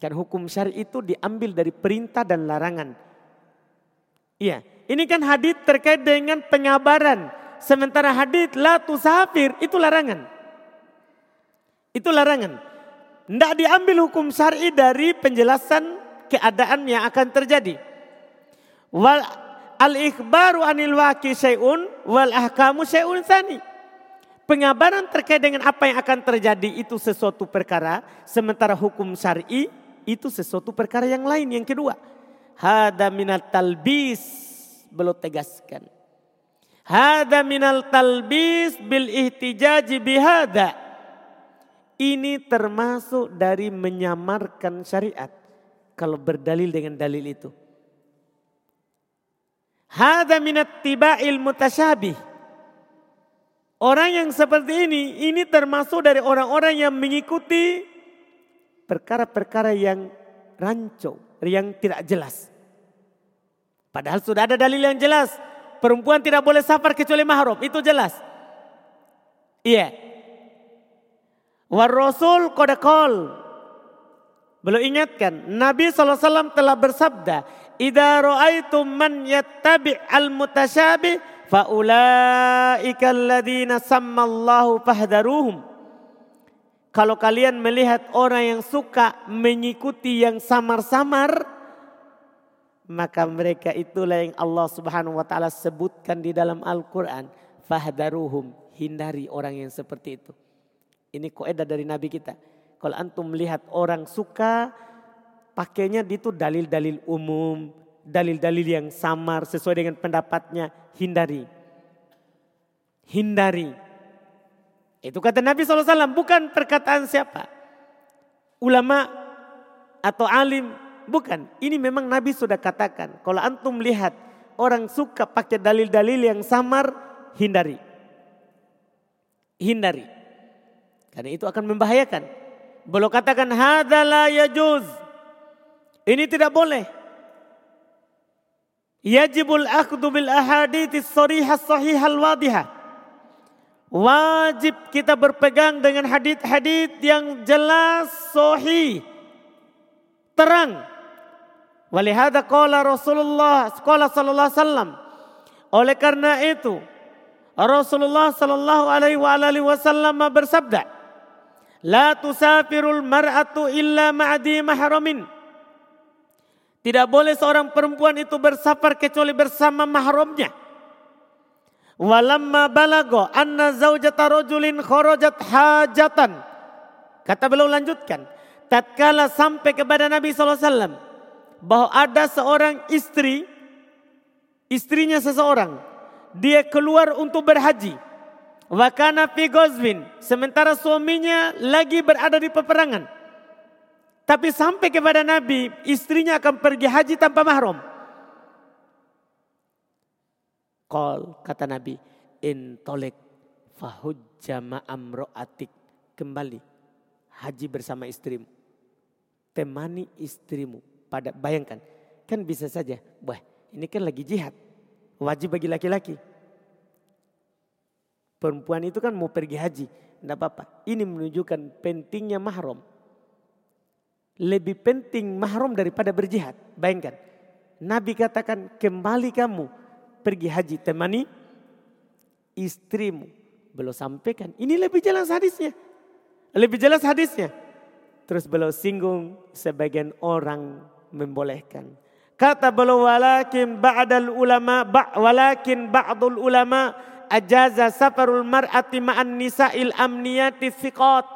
Kan hukum syar'i itu diambil dari perintah dan larangan. Iya, ini kan hadis terkait dengan pengabaran. Sementara hadis la tusafir itu larangan. Itu larangan. Tidak diambil hukum syar'i dari penjelasan keadaan yang akan terjadi. Wal Al-ikhbaru anil waqi syai'un wal ahkamu syai'un tsani. Pengabaran terkait dengan apa yang akan terjadi itu sesuatu perkara, sementara hukum syar'i itu sesuatu perkara yang lain. Yang kedua, hada minat talbis belum tegaskan. Hada minal talbis bil ihtijaji bihada. Ini termasuk dari menyamarkan syariat. Kalau berdalil dengan dalil itu. Hada minat tiba'il mutasyabih. Orang yang seperti ini, ini termasuk dari orang-orang yang mengikuti perkara-perkara yang rancu, yang tidak jelas. Padahal sudah ada dalil yang jelas. Perempuan tidak boleh safar kecuali mahram, itu jelas. Iya. War Rasul kodakol. Belum ingatkan, Nabi SAW telah bersabda, Ida ra'aitum man yattabi' al-mutasyabi faulaika alladhina sammallahu fahdaruhum. Kalau kalian melihat orang yang suka mengikuti yang samar-samar, maka mereka itulah yang Allah Subhanahu wa taala sebutkan di dalam Al-Qur'an, fahdaruhum, hindari orang yang seperti itu. Ini kaidah dari Nabi kita. Kalau antum melihat orang suka pakainya itu dalil-dalil umum, dalil-dalil yang samar sesuai dengan pendapatnya, hindari. Hindari. Itu kata Nabi SAW, bukan perkataan siapa. Ulama atau alim Bukan, ini memang Nabi sudah katakan. Kalau antum lihat orang suka pakai dalil-dalil yang samar, hindari. Hindari. Karena itu akan membahayakan. Belum katakan hadala yajuz. Ini tidak boleh. Yajibul akhdu bil ahadithis sarihah sahihal wadihah. Wajib kita berpegang dengan hadith-hadith yang jelas, sahih, terang. Walihada qala Rasulullah qala sallallahu wasallam. Oleh karena itu Rasulullah sallallahu alaihi wasallam bersabda, "La tusafirul mar'atu illa ma'di mahramin." Tidak boleh seorang perempuan itu bersafar kecuali bersama mahramnya. Walamma balago anna zaujata rajulin kharajat hajatan. Kata beliau lanjutkan, tatkala sampai kepada Nabi sallallahu alaihi wasallam bahwa ada seorang istri, istrinya seseorang, dia keluar untuk berhaji. Wakana fi gozwin, sementara suaminya lagi berada di peperangan. Tapi sampai kepada Nabi, istrinya akan pergi haji tanpa mahram. Kol kata Nabi, intolek fahujja ma'amro'atik. Kembali haji bersama istrimu. Temani istrimu pada bayangkan, kan bisa saja, wah ini kan lagi jihad, wajib bagi laki-laki. Perempuan itu kan mau pergi haji, tidak apa-apa. Ini menunjukkan pentingnya mahram. Lebih penting mahram daripada berjihad. Bayangkan, Nabi katakan kembali kamu pergi haji temani istrimu. Belum sampaikan, ini lebih jelas hadisnya. Lebih jelas hadisnya. Terus beliau singgung sebagian orang membolehkan. Kata beliau walakin ba'dal ulama ba, walakin ba'dul ulama ajaza safarul mar'ati ma'an nisa'il amniyati thiqat.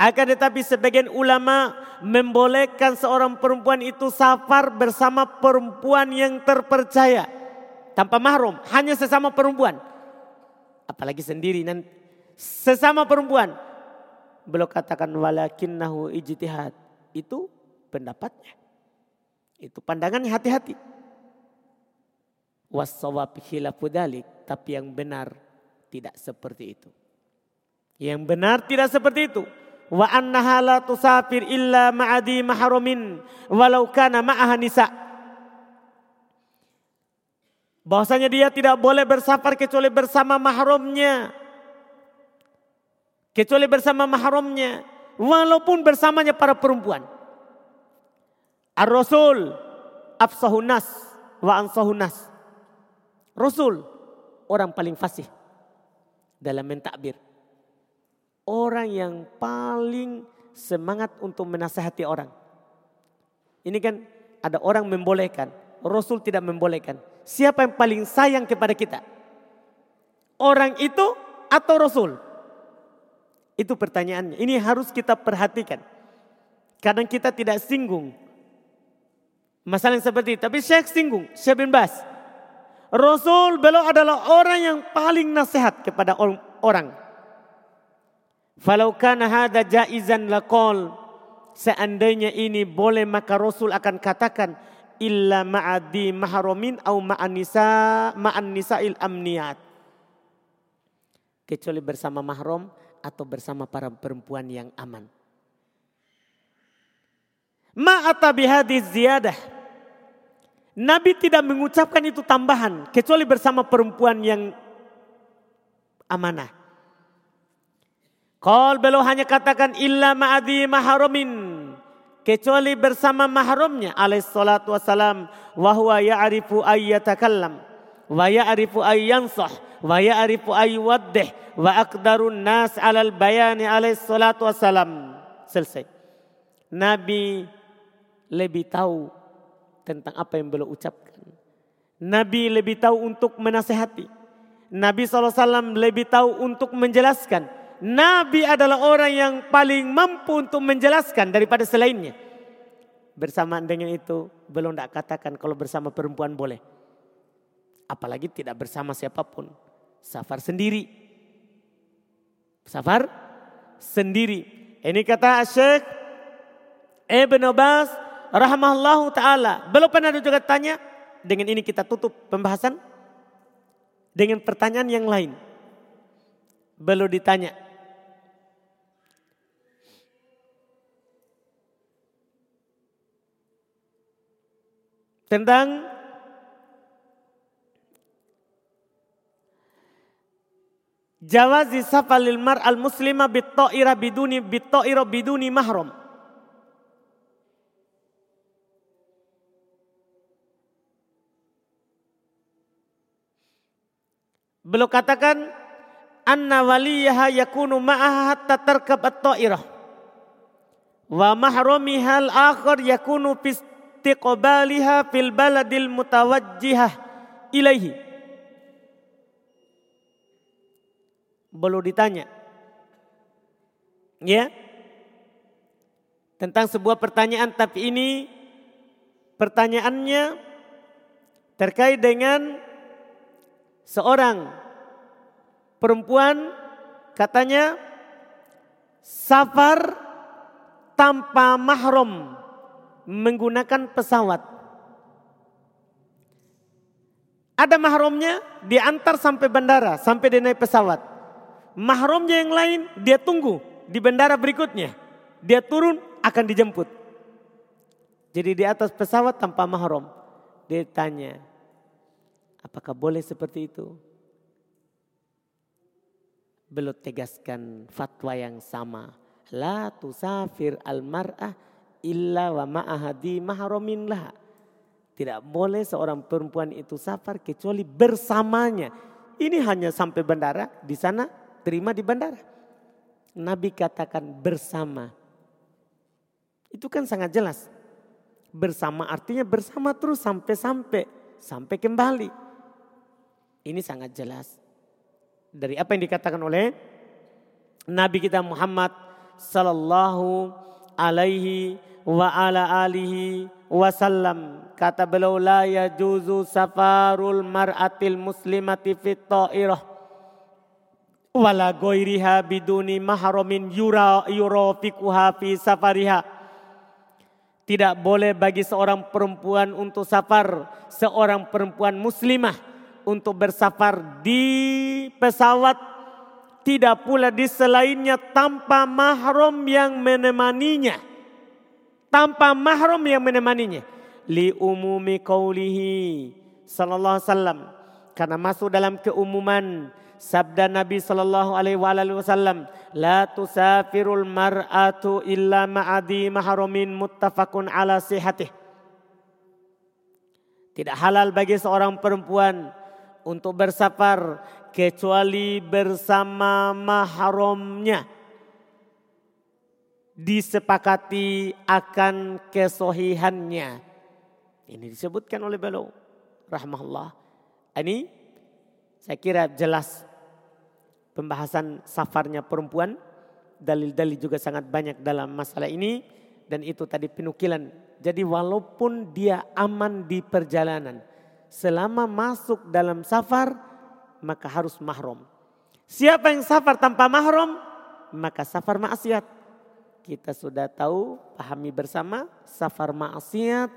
Akan tetapi sebagian ulama membolehkan seorang perempuan itu safar bersama perempuan yang terpercaya. Tanpa mahrum, hanya sesama perempuan. Apalagi sendiri nanti. Sesama perempuan. Belum katakan walakinnahu ijtihad. Itu pendapatnya. Itu pandangannya hati-hati. Wassawab khilafu Tapi yang benar tidak seperti itu. Yang benar tidak seperti itu. Wa annaha la tusafir illa ma'adi mahrumin walau kana ma'aha nisa. Bahwasanya dia tidak boleh bersafar kecuali bersama mahramnya. Kecuali bersama mahramnya. Walaupun bersamanya para perempuan. Ar-Rasul afsahunas wa ansahunas. Rasul orang paling fasih dalam mentakbir. Orang yang paling semangat untuk menasehati orang. Ini kan ada orang membolehkan, Rasul tidak membolehkan. Siapa yang paling sayang kepada kita? Orang itu atau Rasul? Itu pertanyaannya. Ini harus kita perhatikan. Kadang kita tidak singgung. Masalah yang seperti. Tapi Syekh singgung. Syekh bin Bas. Rasul beliau adalah orang yang paling nasihat kepada orang. Falau jaizan. Seandainya ini boleh maka Rasul akan katakan illa ma'adi mahromin au ma'an nisa ma'an nisa'il amniyat. Kecuali bersama mahram atau bersama para perempuan yang aman. Ma'ata bihadis ziyadah. Nabi tidak mengucapkan itu tambahan kecuali bersama perempuan yang amanah. Kal beliau hanya katakan illa ma'adi maharamin. Kecuali bersama mahramnya alaih salatu wassalam. Wahuwa ya'arifu ayyatakallam. Wa ya'arifu ayyansah. Wa ya'arifu ayywaddih wa aqdarun nas alal bayani alaihi salatu wassalam. Selesai. Nabi lebih tahu tentang apa yang beliau ucapkan. Nabi lebih tahu untuk menasehati. Nabi SAW lebih tahu untuk menjelaskan. Nabi adalah orang yang paling mampu untuk menjelaskan daripada selainnya. Bersamaan dengan itu belum tidak katakan kalau bersama perempuan boleh. Apalagi tidak bersama siapa pun. Safar sendiri. Safar sendiri. Ini kata Syekh Ibn Abbas rahmahullah ta'ala. Belum pernah ada juga tanya. Dengan ini kita tutup pembahasan. Dengan pertanyaan yang lain. Belum ditanya. Tentang Jawazi safalil mar al muslima bitta'ira biduni bitta'ira biduni mahram. Beliau katakan anna waliyaha yakunu ma'aha hatta tarkab at-ta'irah. Wa mahramiha al-akhar yakunu fi istiqbaliha fil baladil mutawajjihah ilaihi. belum ditanya. Ya. Tentang sebuah pertanyaan tapi ini pertanyaannya terkait dengan seorang perempuan katanya safar tanpa mahram menggunakan pesawat. Ada mahramnya diantar sampai bandara, sampai dia naik pesawat mahramnya yang lain dia tunggu di bandara berikutnya. Dia turun akan dijemput. Jadi di atas pesawat tanpa mahram. Dia tanya, apakah boleh seperti itu? Belum tegaskan fatwa yang sama. La tusafir al-mar'ah illa wa ma'ahadi mahramin lah. Tidak boleh seorang perempuan itu safar kecuali bersamanya. Ini hanya sampai bandara, di sana terima di bandara. Nabi katakan bersama. Itu kan sangat jelas. Bersama artinya bersama terus sampai-sampai. Sampai kembali. Ini sangat jelas. Dari apa yang dikatakan oleh Nabi kita Muhammad sallallahu alaihi wa ala alihi wasallam. Kata beliau la yajuzu safarul mar'atil muslimati fit ta'irah wala goiriha biduni mahromin yura yurofikuha fi safariha. Tidak boleh bagi seorang perempuan untuk safar, seorang perempuan muslimah untuk bersafar di pesawat, tidak pula di selainnya tanpa mahram yang menemaninya. Tanpa mahram yang menemaninya. Li umumi qawlihi sallallahu alaihi wasallam. Karena masuk dalam keumuman Sabda Nabi sallallahu alaihi wasallam, "La tusafirul mar'atu illa ma'adi mahramin muttafaqun ala sihatih." Tidak halal bagi seorang perempuan untuk bersafar kecuali bersama mahramnya. Disepakati akan kesohihannya. Ini disebutkan oleh beliau rahmahullah. Ini saya kira jelas pembahasan safarnya perempuan. Dalil-dalil juga sangat banyak dalam masalah ini. Dan itu tadi penukilan. Jadi walaupun dia aman di perjalanan. Selama masuk dalam safar maka harus mahrum. Siapa yang safar tanpa mahrum maka safar maksiat. Kita sudah tahu, pahami bersama safar maksiat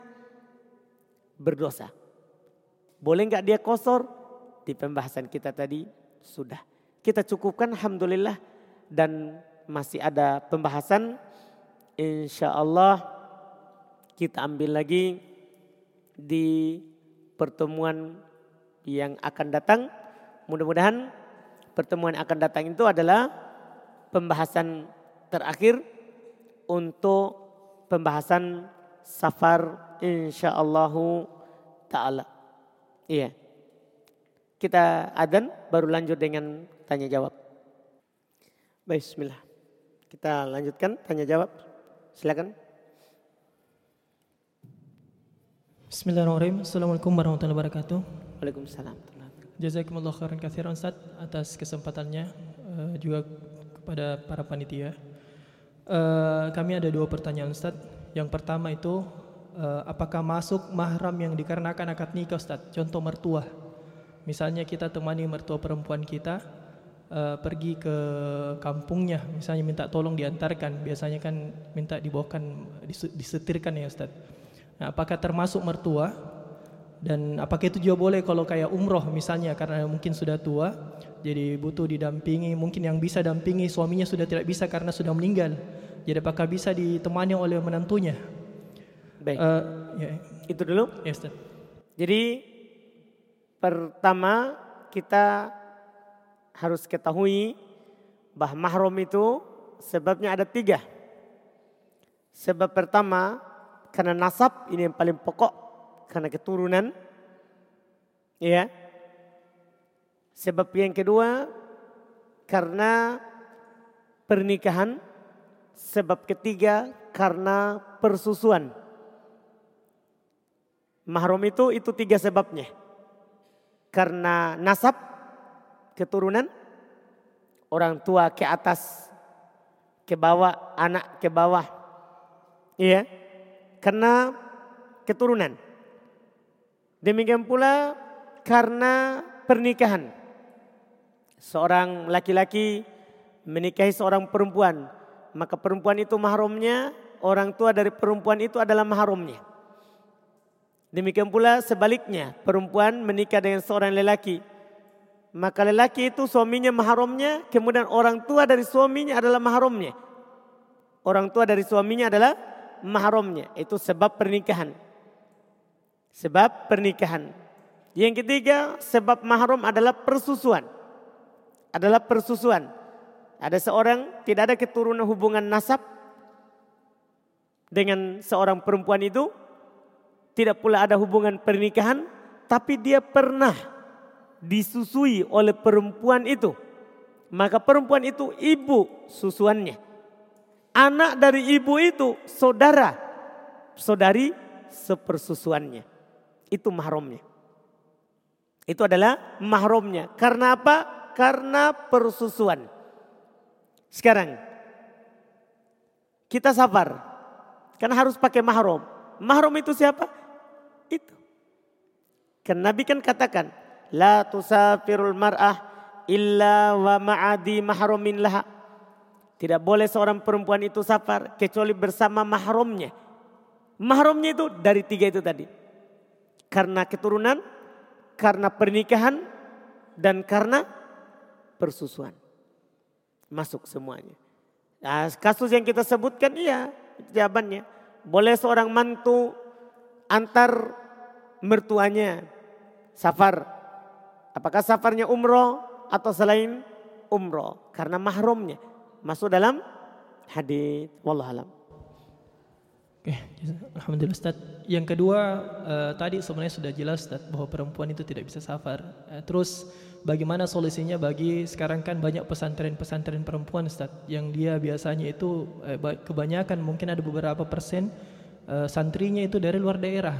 berdosa. Boleh nggak dia kosor? Di pembahasan kita tadi sudah. Kita cukupkan Alhamdulillah dan masih ada pembahasan. Insya Allah kita ambil lagi di pertemuan yang akan datang. Mudah-mudahan pertemuan akan datang itu adalah pembahasan terakhir untuk pembahasan safar insyaallah taala. Iya. Kita adan baru lanjut dengan tanya jawab. Bismillah. Kita lanjutkan tanya jawab. Silakan. Bismillahirrahmanirrahim. Assalamualaikum warahmatullahi wabarakatuh. Waalaikumsalam. Jazakumullah khairan katsiran Ustaz atas kesempatannya uh, juga kepada para panitia. Uh, kami ada dua pertanyaan Ustaz. Yang pertama itu uh, apakah masuk mahram yang dikarenakan akad nikah Ustaz? Contoh mertua. Misalnya kita temani mertua perempuan kita uh, pergi ke kampungnya, misalnya minta tolong diantarkan, biasanya kan minta dibawakan disetirkan ya Ustaz. Nah, apakah termasuk mertua? Dan apakah itu juga boleh kalau kayak umroh misalnya karena mungkin sudah tua, jadi butuh didampingi, mungkin yang bisa dampingi suaminya sudah tidak bisa karena sudah meninggal. Jadi apakah bisa ditemani oleh menantunya? Baik. Uh, ya. Itu dulu. Ya, Ustaz. Jadi pertama kita harus ketahui bahwa mahram itu sebabnya ada tiga. Sebab pertama karena nasab ini yang paling pokok karena keturunan. Ya. Sebab yang kedua karena pernikahan. Sebab ketiga karena persusuan. Mahrum itu itu tiga sebabnya. Karena nasab, keturunan, orang tua ke atas, ke bawah, anak ke bawah. Iya. Karena keturunan. Demikian pula karena pernikahan. Seorang laki-laki menikahi seorang perempuan. Maka perempuan itu mahrumnya, orang tua dari perempuan itu adalah mahrumnya. Demikian pula sebaliknya, perempuan menikah dengan seorang lelaki. Maka lelaki itu suaminya maharomnya, kemudian orang tua dari suaminya adalah maharomnya. Orang tua dari suaminya adalah maharomnya. Itu sebab pernikahan. Sebab pernikahan. Yang ketiga, sebab mahram adalah persusuan. Adalah persusuan. Ada seorang tidak ada keturunan hubungan nasab dengan seorang perempuan itu, tidak pula ada hubungan pernikahan, tapi dia pernah disusui oleh perempuan itu. Maka perempuan itu ibu susuannya. Anak dari ibu itu saudara, saudari sepersusuannya. Itu mahramnya. Itu adalah mahramnya. Karena apa? Karena persusuan. Sekarang kita sabar. Karena harus pakai mahram. Mahram itu siapa? Itu. Kan Nabi kan katakan, la tusafirul mar'ah illa wa ma'adi mahrumin laha. Tidak boleh seorang perempuan itu safar kecuali bersama mahramnya. Mahramnya itu dari tiga itu tadi. Karena keturunan, karena pernikahan, dan karena persusuan. Masuk semuanya. Nah, kasus yang kita sebutkan iya jawabannya. Boleh seorang mantu antar mertuanya safar. Apakah safarnya umroh atau selain umroh? Karena mahrumnya masuk dalam hadis. Wallahualam. Oke, alhamdulillah Ustaz. Yang kedua uh, tadi sebenarnya sudah jelas Ustaz bahwa perempuan itu tidak bisa safar. Uh, terus bagaimana solusinya bagi sekarang kan banyak pesantren-pesantren perempuan Ustaz yang dia biasanya itu uh, kebanyakan mungkin ada beberapa persen uh, santrinya itu dari luar daerah.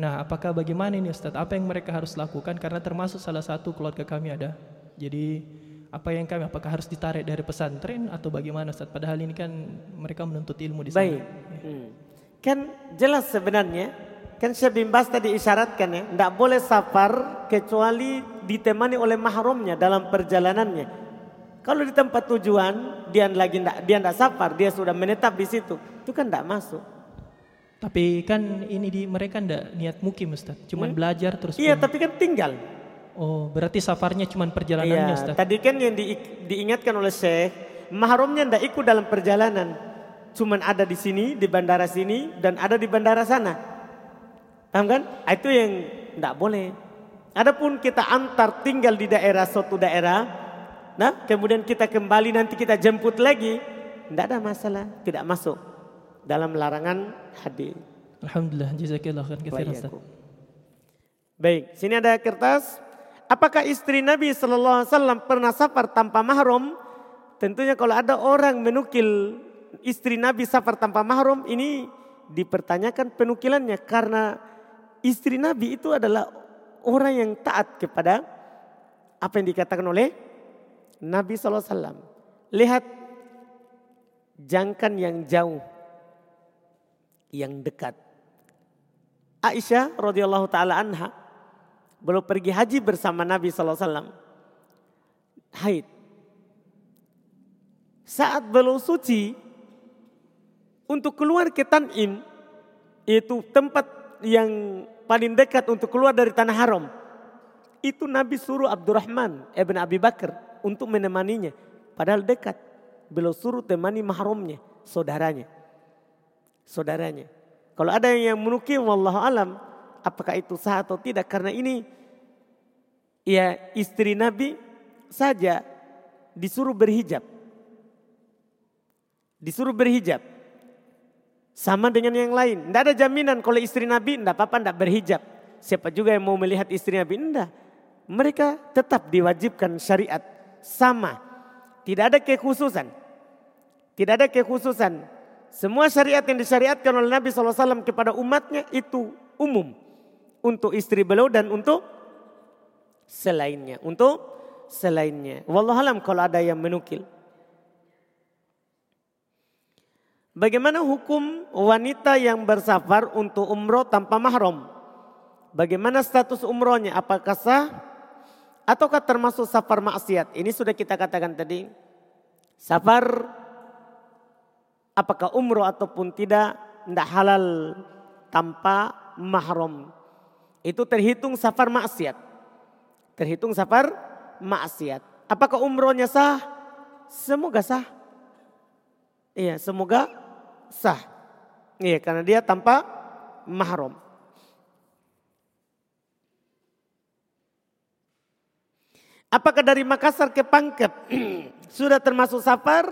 Nah, apakah bagaimana ini Ustaz? Apa yang mereka harus lakukan? Karena termasuk salah satu keluarga kami ada. Jadi apa yang kami apakah harus ditarik dari pesantren atau bagaimana Ustaz? Padahal ini kan mereka menuntut ilmu di sana. Baik. Hmm. Kan jelas sebenarnya kan Syekh bin Bas tadi isyaratkan ya, tidak boleh safar kecuali ditemani oleh mahramnya dalam perjalanannya. Kalau di tempat tujuan dia lagi ndak dia ndak safar, dia sudah menetap di situ, itu kan tidak masuk. Tapi kan ini di mereka ndak niat mukim Ustaz, cuman hmm? belajar terus. Iya, pun. tapi kan tinggal. Oh, berarti safarnya cuma perjalanannya, iya, Ustaz. Tadi kan yang di, diingatkan oleh Syekh, mahramnya ndak ikut dalam perjalanan. Cuman ada di sini, di bandara sini dan ada di bandara sana. Paham kan? Ah, itu yang ndak boleh. Adapun kita antar tinggal di daerah suatu daerah, nah kemudian kita kembali nanti kita jemput lagi, ndak ada masalah, tidak masuk dalam larangan hadis. Alhamdulillah, jazakallah khairan Baik, sini ada kertas. Apakah istri Nabi Shallallahu Alaihi Wasallam pernah safar tanpa mahram? Tentunya kalau ada orang menukil istri Nabi safar tanpa mahram ini dipertanyakan penukilannya karena istri Nabi itu adalah orang yang taat kepada apa yang dikatakan oleh Nabi Alaihi Wasallam. Lihat jangkan yang jauh, yang dekat. Aisyah radhiyallahu taala anha belum pergi haji bersama Nabi SAW. Haid. Saat belum suci, untuk keluar ke Tan'im, itu tempat yang paling dekat untuk keluar dari tanah haram. Itu Nabi suruh Abdurrahman ibn Abi Bakar untuk menemaninya. Padahal dekat. Beliau suruh temani mahramnya, saudaranya. Saudaranya. Kalau ada yang menukil, wallahu alam, apakah itu sah atau tidak karena ini ya istri Nabi saja disuruh berhijab. Disuruh berhijab. Sama dengan yang lain. Tidak ada jaminan kalau istri Nabi tidak apa-apa tidak berhijab. Siapa juga yang mau melihat istri Nabi? Tidak. Mereka tetap diwajibkan syariat. Sama. Tidak ada kekhususan. Tidak ada kekhususan. Semua syariat yang disyariatkan oleh Nabi SAW kepada umatnya itu umum untuk istri beliau dan untuk selainnya. Untuk selainnya. Wallahualam kalau ada yang menukil. Bagaimana hukum wanita yang bersafar untuk umroh tanpa mahram? Bagaimana status umrohnya? Apakah sah? Ataukah termasuk safar maksiat? Ini sudah kita katakan tadi. Safar apakah umroh ataupun tidak, tidak halal tanpa mahram itu terhitung safar maksiat. Terhitung safar maksiat. Apakah umrohnya sah? Semoga sah. Iya, semoga sah. Iya, karena dia tanpa mahram. Apakah dari Makassar ke Pangkep [clears throat] sudah termasuk safar?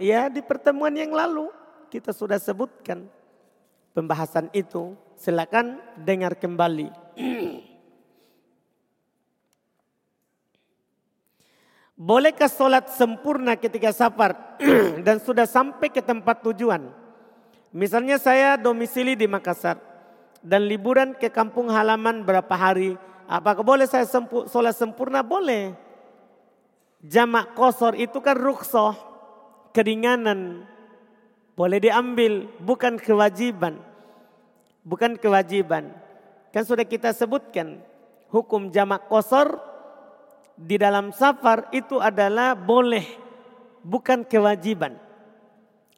Ya, di pertemuan yang lalu kita sudah sebutkan pembahasan itu, silakan dengar kembali. [clears throat] Bolehkah sholat sempurna ketika safar [clears throat] dan sudah sampai ke tempat tujuan? Misalnya saya domisili di Makassar dan liburan ke kampung halaman berapa hari. Apakah boleh saya sempu, sholat sempurna? Boleh. Jamak kosor itu kan ruksoh, keringanan boleh diambil, bukan kewajiban. Bukan kewajiban. Kan sudah kita sebutkan hukum jamak kosor di dalam safar itu adalah boleh, bukan kewajiban.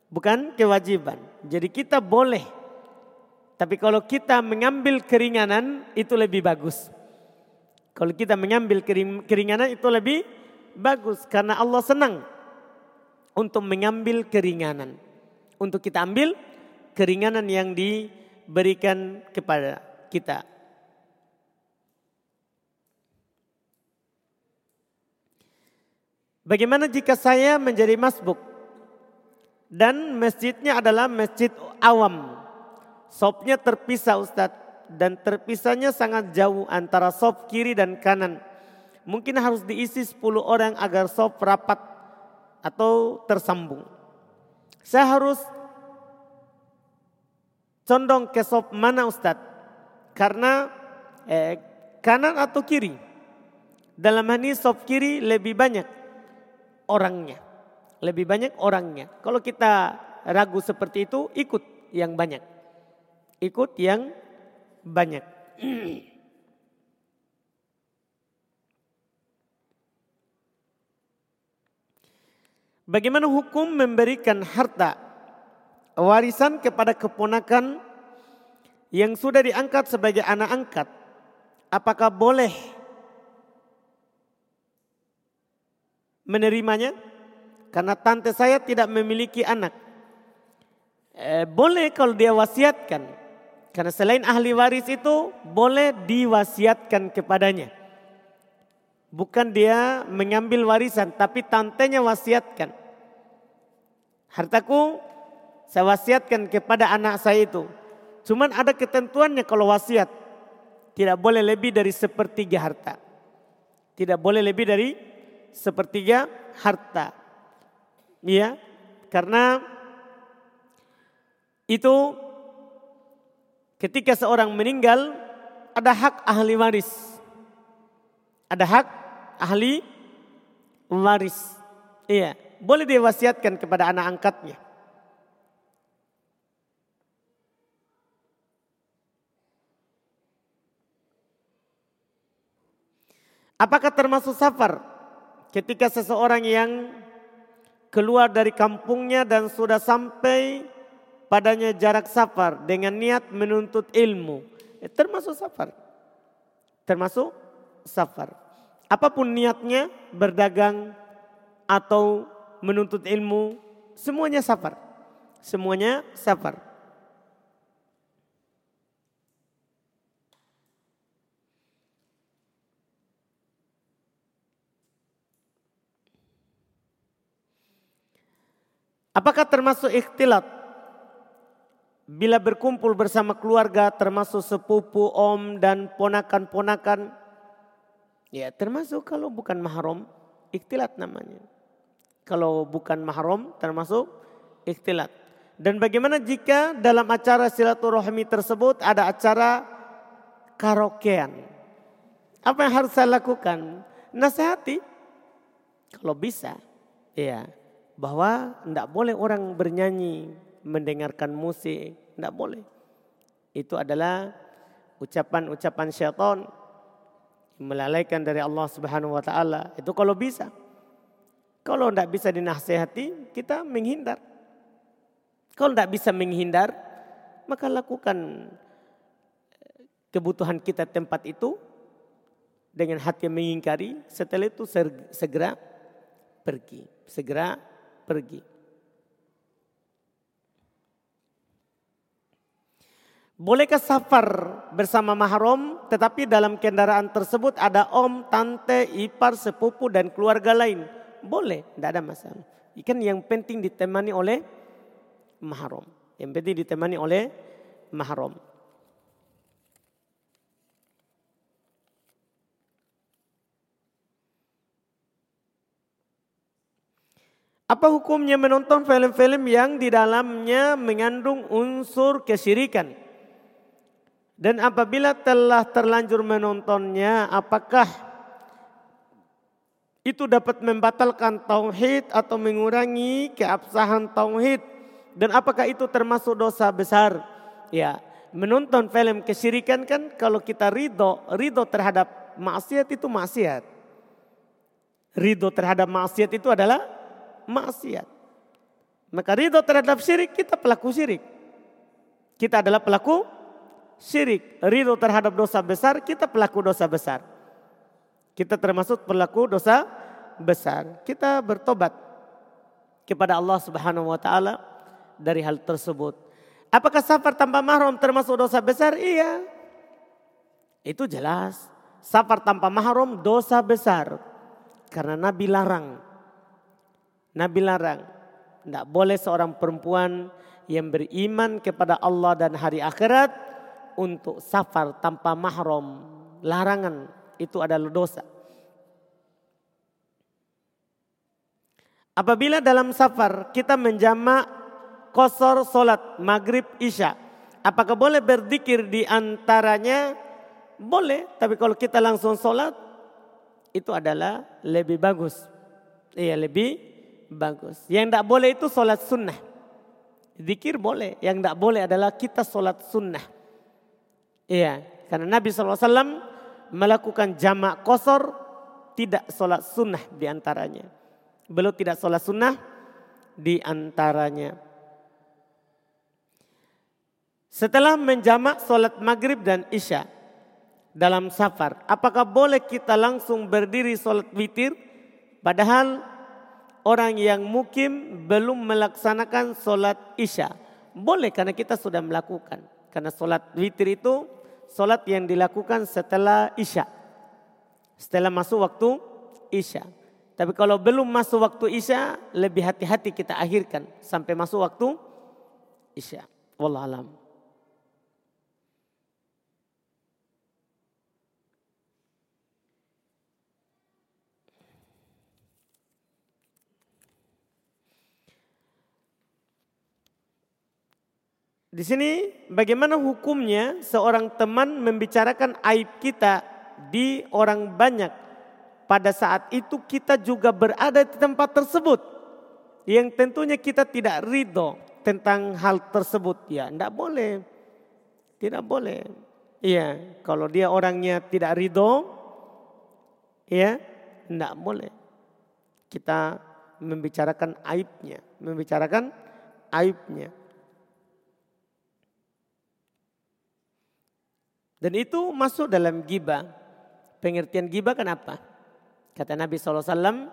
Bukan kewajiban. Jadi kita boleh. Tapi kalau kita mengambil keringanan itu lebih bagus. Kalau kita mengambil keringanan itu lebih bagus karena Allah senang untuk mengambil keringanan untuk kita ambil keringanan yang diberikan kepada kita. Bagaimana jika saya menjadi masbuk dan masjidnya adalah masjid awam. Sopnya terpisah Ustadz dan terpisahnya sangat jauh antara sop kiri dan kanan. Mungkin harus diisi 10 orang agar sop rapat atau tersambung. Saya harus condong ke sop mana Ustadz? Karena eh, kanan atau kiri? Dalam hal ini sop kiri lebih banyak. orangnya. Lebih banyak orangnya. Kalau kita ragu seperti itu, ikut yang banyak. Ikut yang banyak. Bagaimana hukum memberikan harta warisan kepada keponakan yang sudah diangkat sebagai anak angkat? Apakah boleh menerimanya? Karena tante saya tidak memiliki anak. Eh, boleh kalau dia wasiatkan. Karena selain ahli waris itu boleh diwasiatkan kepadanya. Bukan dia mengambil warisan, tapi tantenya wasiatkan. Hartaku saya wasiatkan kepada anak saya itu. Cuman ada ketentuannya kalau wasiat. Tidak boleh lebih dari sepertiga harta. Tidak boleh lebih dari sepertiga harta. Ya, karena itu ketika seorang meninggal ada hak ahli waris. Ada hak ahli waris. Iya, boleh diwasiatkan kepada anak angkatnya. Apakah termasuk safar ketika seseorang yang keluar dari kampungnya dan sudah sampai padanya jarak safar dengan niat menuntut ilmu? Eh, termasuk safar. Termasuk safar. Apa pun niatnya berdagang atau menuntut ilmu, semuanya safar. Semuanya safar. Apakah termasuk ikhtilat? Bila berkumpul bersama keluarga termasuk sepupu, om dan ponakan-ponakan Ya termasuk kalau bukan mahram ikhtilat namanya. Kalau bukan mahram termasuk ikhtilat. Dan bagaimana jika dalam acara silaturahmi tersebut ada acara karaokean? Apa yang harus saya lakukan? Nasihati. Kalau bisa. Ya. Bahwa tidak boleh orang bernyanyi, mendengarkan musik. Tidak boleh. Itu adalah ucapan-ucapan syaitan melalaikan dari Allah Subhanahu wa taala. Itu kalau bisa. Kalau tidak bisa dinasehati, kita menghindar. Kalau tidak bisa menghindar, maka lakukan eh, kebutuhan kita tempat itu dengan hati yang mengingkari. Setelah itu segera pergi, segera pergi. Bolehkah safar bersama mahram tetapi dalam kendaraan tersebut ada om, tante, ipar, sepupu dan keluarga lain? Boleh, tidak ada masalah. Ikan yang penting ditemani oleh mahram. Yang penting ditemani oleh mahram. Apa hukumnya menonton film-film yang di dalamnya mengandung unsur kesyirikan? Dan apabila telah terlanjur menontonnya, apakah itu dapat membatalkan tauhid atau mengurangi keabsahan tauhid? Dan apakah itu termasuk dosa besar? Ya, menonton film kesyirikan kan kalau kita ridho, ridho terhadap maksiat itu maksiat. Ridho terhadap maksiat itu adalah maksiat. Maka ridho terhadap syirik kita pelaku syirik. Kita adalah pelaku syirik, ridho terhadap dosa besar, kita pelaku dosa besar. Kita termasuk pelaku dosa besar. Kita bertobat kepada Allah Subhanahu wa taala dari hal tersebut. Apakah safar tanpa mahram termasuk dosa besar? Iya. Itu jelas. Safar tanpa mahram dosa besar. Karena Nabi larang. Nabi larang. Tidak boleh seorang perempuan yang beriman kepada Allah dan hari akhirat untuk safar tanpa mahram, larangan itu adalah dosa. Apabila dalam safar kita menjamak kosor solat maghrib isya. Apakah boleh berzikir di antaranya? Boleh, tapi kalau kita langsung solat itu adalah lebih bagus. Iya lebih bagus. Yang tidak boleh itu sholat sunnah. Zikir boleh, yang tidak boleh adalah kita sholat sunnah. Iya, karena Nabi SAW melakukan jamak kosor, tidak sholat sunnah di antaranya. Beliau tidak sholat sunnah di antaranya. Setelah menjamak sholat maghrib dan isya dalam safar, apakah boleh kita langsung berdiri sholat witir? Padahal orang yang mukim belum melaksanakan sholat isya. Boleh karena kita sudah melakukan. Karena sholat witir itu sholat yang dilakukan setelah isya. Setelah masuk waktu isya. Tapi kalau belum masuk waktu isya, lebih hati-hati kita akhirkan sampai masuk waktu isya. Wallahualam. Di sini bagaimana hukumnya seorang teman membicarakan aib kita di orang banyak. Pada saat itu kita juga berada di tempat tersebut. Yang tentunya kita tidak ridho tentang hal tersebut. Ya tidak boleh. Tidak boleh. Iya kalau dia orangnya tidak ridho. Ya tidak boleh. Kita membicarakan aibnya. Membicarakan aibnya. Dan itu masuk dalam gibah. Pengertian gibah kenapa? Kata Nabi SAW,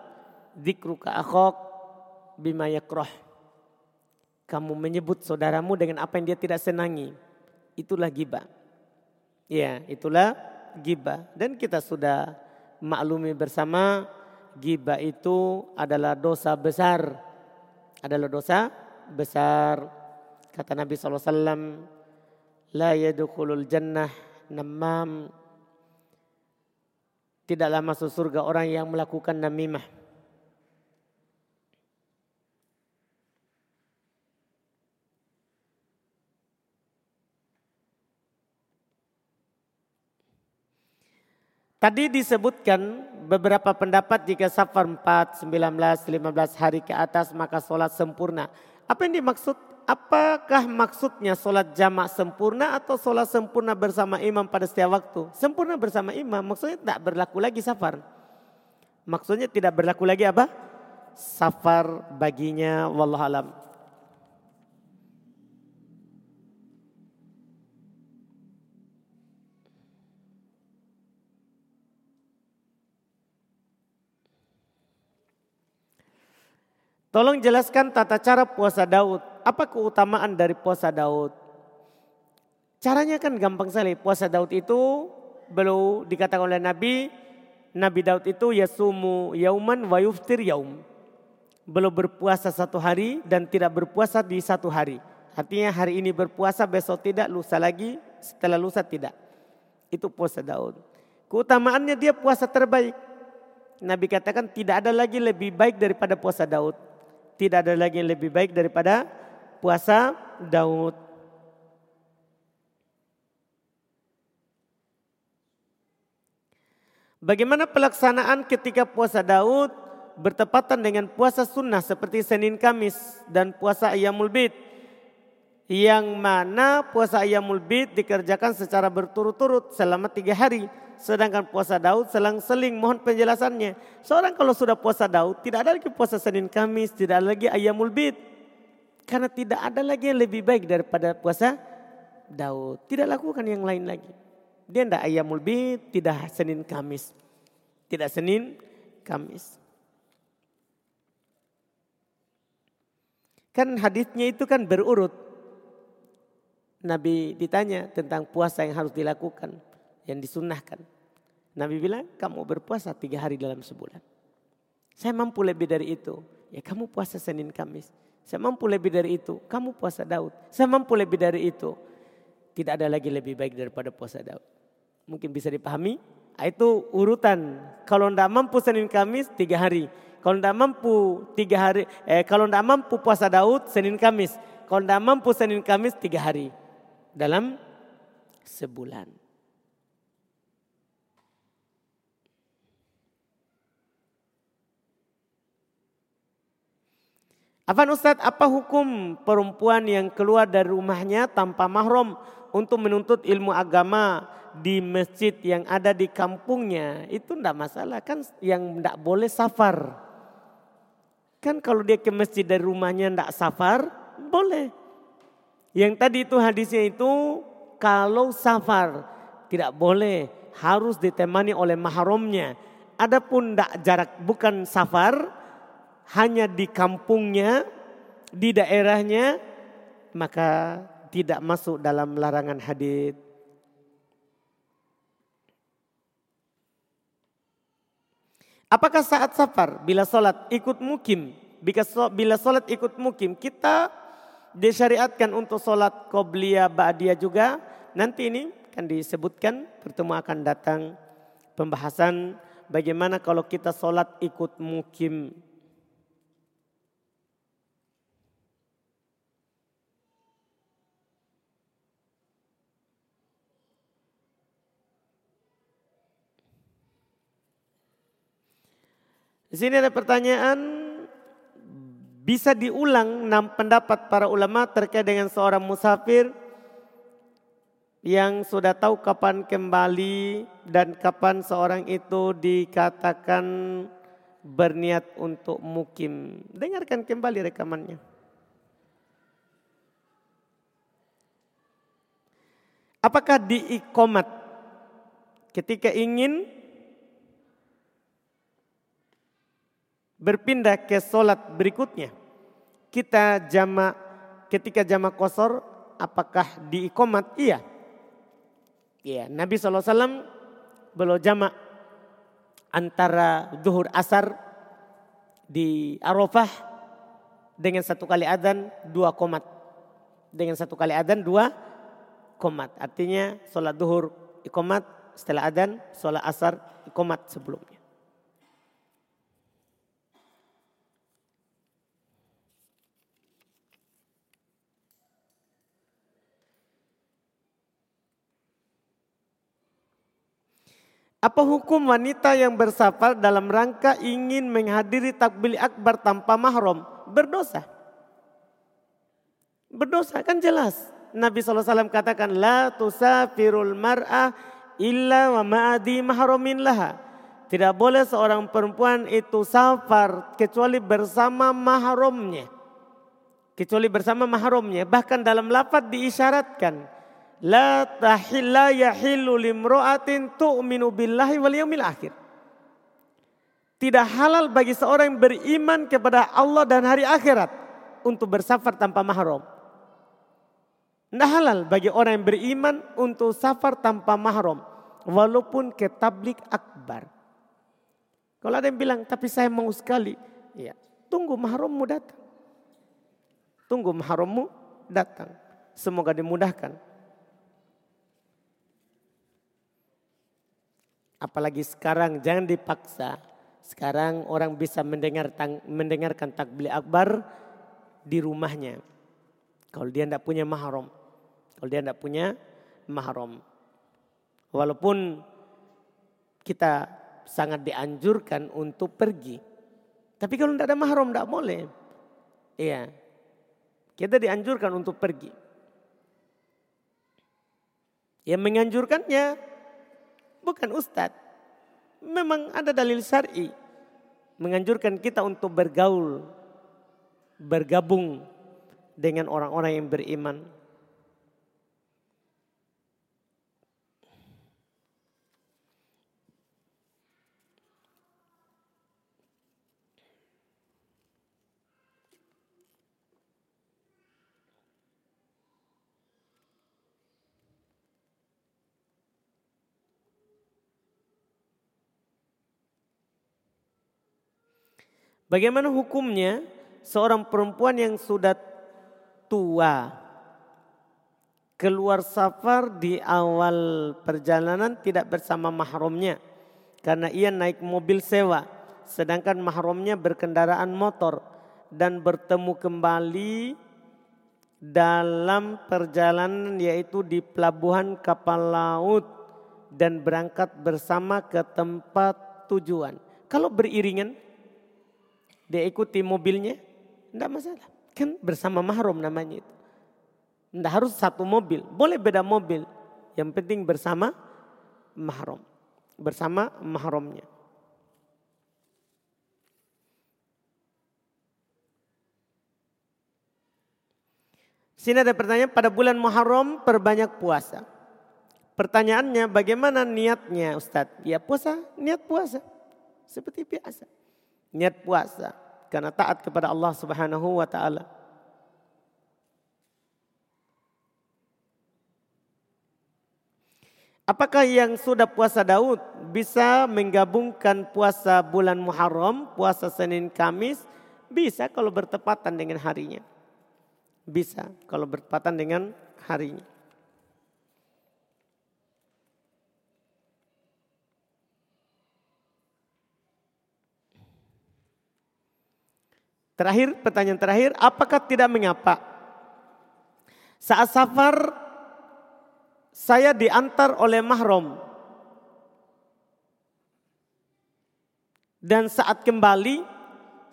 Dikruka akhok bima yakroh. Kamu menyebut saudaramu dengan apa yang dia tidak senangi. Itulah gibah. Ya, itulah gibah. Dan kita sudah maklumi bersama gibah itu adalah dosa besar. Adalah dosa besar. Kata Nabi SAW, La yadukulul jannah namam tidaklah masuk surga orang yang melakukan namimah. Tadi disebutkan beberapa pendapat jika safar 4, 19, 15 hari ke atas maka sholat sempurna. Apa yang dimaksud apakah maksudnya sholat jamak sempurna atau sholat sempurna bersama imam pada setiap waktu? Sempurna bersama imam maksudnya tidak berlaku lagi safar. Maksudnya tidak berlaku lagi apa? Safar baginya wallahualam. Tolong jelaskan tata cara puasa Daud apa keutamaan dari puasa Daud? Caranya kan gampang sekali. Puasa Daud itu belum dikatakan oleh Nabi, Nabi Daud itu yasumu yauman wa yuftir yaum. Belum berpuasa satu hari dan tidak berpuasa di satu hari. Artinya hari ini berpuasa, besok tidak, lusa lagi, setelah lusa tidak. Itu puasa Daud. Keutamaannya dia puasa terbaik. Nabi katakan tidak ada lagi lebih baik daripada puasa Daud. Tidak ada lagi yang lebih baik daripada puasa Daud. Bagaimana pelaksanaan ketika puasa Daud bertepatan dengan puasa sunnah seperti Senin Kamis dan puasa Ayyamul Bid. Yang mana puasa Ayyamul Bid dikerjakan secara berturut-turut selama tiga hari. Sedangkan puasa Daud selang-seling mohon penjelasannya. Seorang kalau sudah puasa Daud tidak ada lagi puasa Senin Kamis, tidak ada lagi Ayyamul Bid. Karena tidak ada lagi yang lebih baik daripada puasa Daud. Tidak lakukan yang lain lagi. Dia tidak ayamul bid, tidak Senin Kamis. Tidak Senin Kamis. Kan hadisnya itu kan berurut. Nabi ditanya tentang puasa yang harus dilakukan. Yang disunahkan. Nabi bilang kamu berpuasa tiga hari dalam sebulan. Saya mampu lebih dari itu. Ya kamu puasa Senin Kamis. Saya mampu lebih dari itu. Kamu puasa Daud. Saya mampu lebih dari itu. Tidak ada lagi lebih baik daripada puasa Daud. Mungkin bisa dipahami. Ah, itu urutan. Kalau tidak mampu Senin Kamis tiga hari. Kalau tidak mampu tiga hari. Eh, kalau tidak mampu puasa Daud Senin Kamis. Kalau tidak mampu Senin Kamis tiga hari. Dalam sebulan. Apa Ustadz, apa hukum perempuan yang keluar dari rumahnya tanpa mahram untuk menuntut ilmu agama di masjid yang ada di kampungnya? Itu tidak masalah kan yang tidak boleh safar. Kan kalau dia ke masjid dari rumahnya tidak safar, boleh. Yang tadi itu hadisnya itu kalau safar tidak boleh harus ditemani oleh mahramnya. Adapun tidak jarak bukan safar, hanya di kampungnya, di daerahnya, maka tidak masuk dalam larangan hadis. Apakah saat safar bila sholat ikut mukim, bila sholat ikut mukim kita disyariatkan untuk sholat qobliya ba'diyah juga. Nanti ini akan disebutkan pertemuan akan datang pembahasan bagaimana kalau kita sholat ikut mukim. Di sini ada pertanyaan, bisa diulang enam pendapat para ulama terkait dengan seorang musafir yang sudah tahu kapan kembali dan kapan seorang itu dikatakan berniat untuk mukim. Dengarkan kembali rekamannya. Apakah di ikomat ketika ingin berpindah ke solat berikutnya. Kita jama ketika jama kosor apakah di ikomat? Iya. Iya, Nabi SAW belum jama antara duhur asar di Arafah dengan satu kali adan dua komat. Dengan satu kali adan dua komat. Artinya sholat duhur ikomat setelah adan, sholat asar ikomat sebelumnya. Apa hukum wanita yang bersafar dalam rangka ingin menghadiri takbir akbar tanpa mahram? Berdosa. Berdosa kan jelas. Nabi SAW katakan, La tusafirul mar'ah illa wa ma'adi mahramin laha. Tidak boleh seorang perempuan itu safar kecuali bersama mahramnya. Kecuali bersama mahramnya. Bahkan dalam lafad diisyaratkan la tahilla yahillu limro'atin tu'minu billahi wal yaumil. Tidak halal bagi seorang yang beriman kepada Allah dan hari akhirat untuk bersafar tanpa mahram. Tidak halal bagi orang yang beriman untuk safar tanpa mahram. Walaupun ke tablik akbar. Kalau ada yang bilang, tapi saya mau sekali. Ya, tunggu mahrammu datang. Tunggu mahrammu datang. Semoga dimudahkan. Apalagi sekarang jangan dipaksa. Sekarang orang bisa mendengar mendengarkan takbir akbar di rumahnya. Kalau dia tidak punya mahram. Kalau dia tidak punya mahram. Walaupun kita sangat dianjurkan untuk pergi. Tapi kalau tidak ada mahram tidak boleh. Iya. Kita dianjurkan untuk pergi. Yang menganjurkannya bukan ustadz. Memang ada dalil syar'i menganjurkan kita untuk bergaul, bergabung dengan orang-orang yang beriman. Bagaimana hukumnya seorang perempuan yang sudah tua keluar safar di awal perjalanan tidak bersama mahramnya karena ia naik mobil sewa sedangkan mahramnya berkendaraan motor dan bertemu kembali dalam perjalanan yaitu di pelabuhan kapal laut dan berangkat bersama ke tempat tujuan. Kalau beriringan dia ikuti mobilnya, Tidak masalah. Kan bersama mahrum namanya itu. Tidak harus satu mobil. Boleh beda mobil. Yang penting bersama mahrum. Bersama mahrumnya. Sini ada pertanyaan, pada bulan Muharram perbanyak puasa. Pertanyaannya bagaimana niatnya Ustadz? Ya puasa, niat puasa. Seperti biasa. Niat puasa. Karena taat kepada Allah subhanahu wa ta'ala. Apakah yang sudah puasa Daud bisa menggabungkan puasa bulan Muharram, puasa Senin Kamis? Bisa kalau bertepatan dengan harinya. Bisa kalau bertepatan dengan harinya. Terakhir, pertanyaan terakhir, apakah tidak mengapa? Saat safar, saya diantar oleh mahram. Dan saat kembali,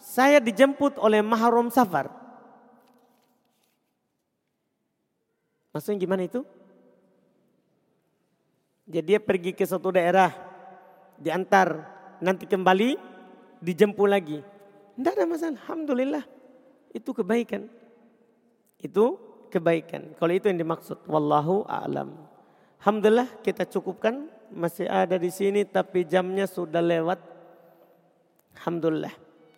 saya dijemput oleh mahram safar. Maksudnya gimana itu? Jadi dia pergi ke suatu daerah, diantar, nanti kembali, dijemput lagi. Tidak ada masalah, Alhamdulillah. Itu kebaikan. Itu kebaikan. Kalau itu yang dimaksud, Wallahu a'lam. Alhamdulillah kita cukupkan. Masih ada di sini tapi jamnya sudah lewat. Alhamdulillah.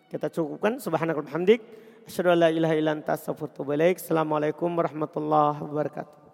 Kita cukupkan. Subhanallah hamdik. Asyhadu an la ilaha illa anta astaghfiruka wa Assalamualaikum warahmatullahi wabarakatuh.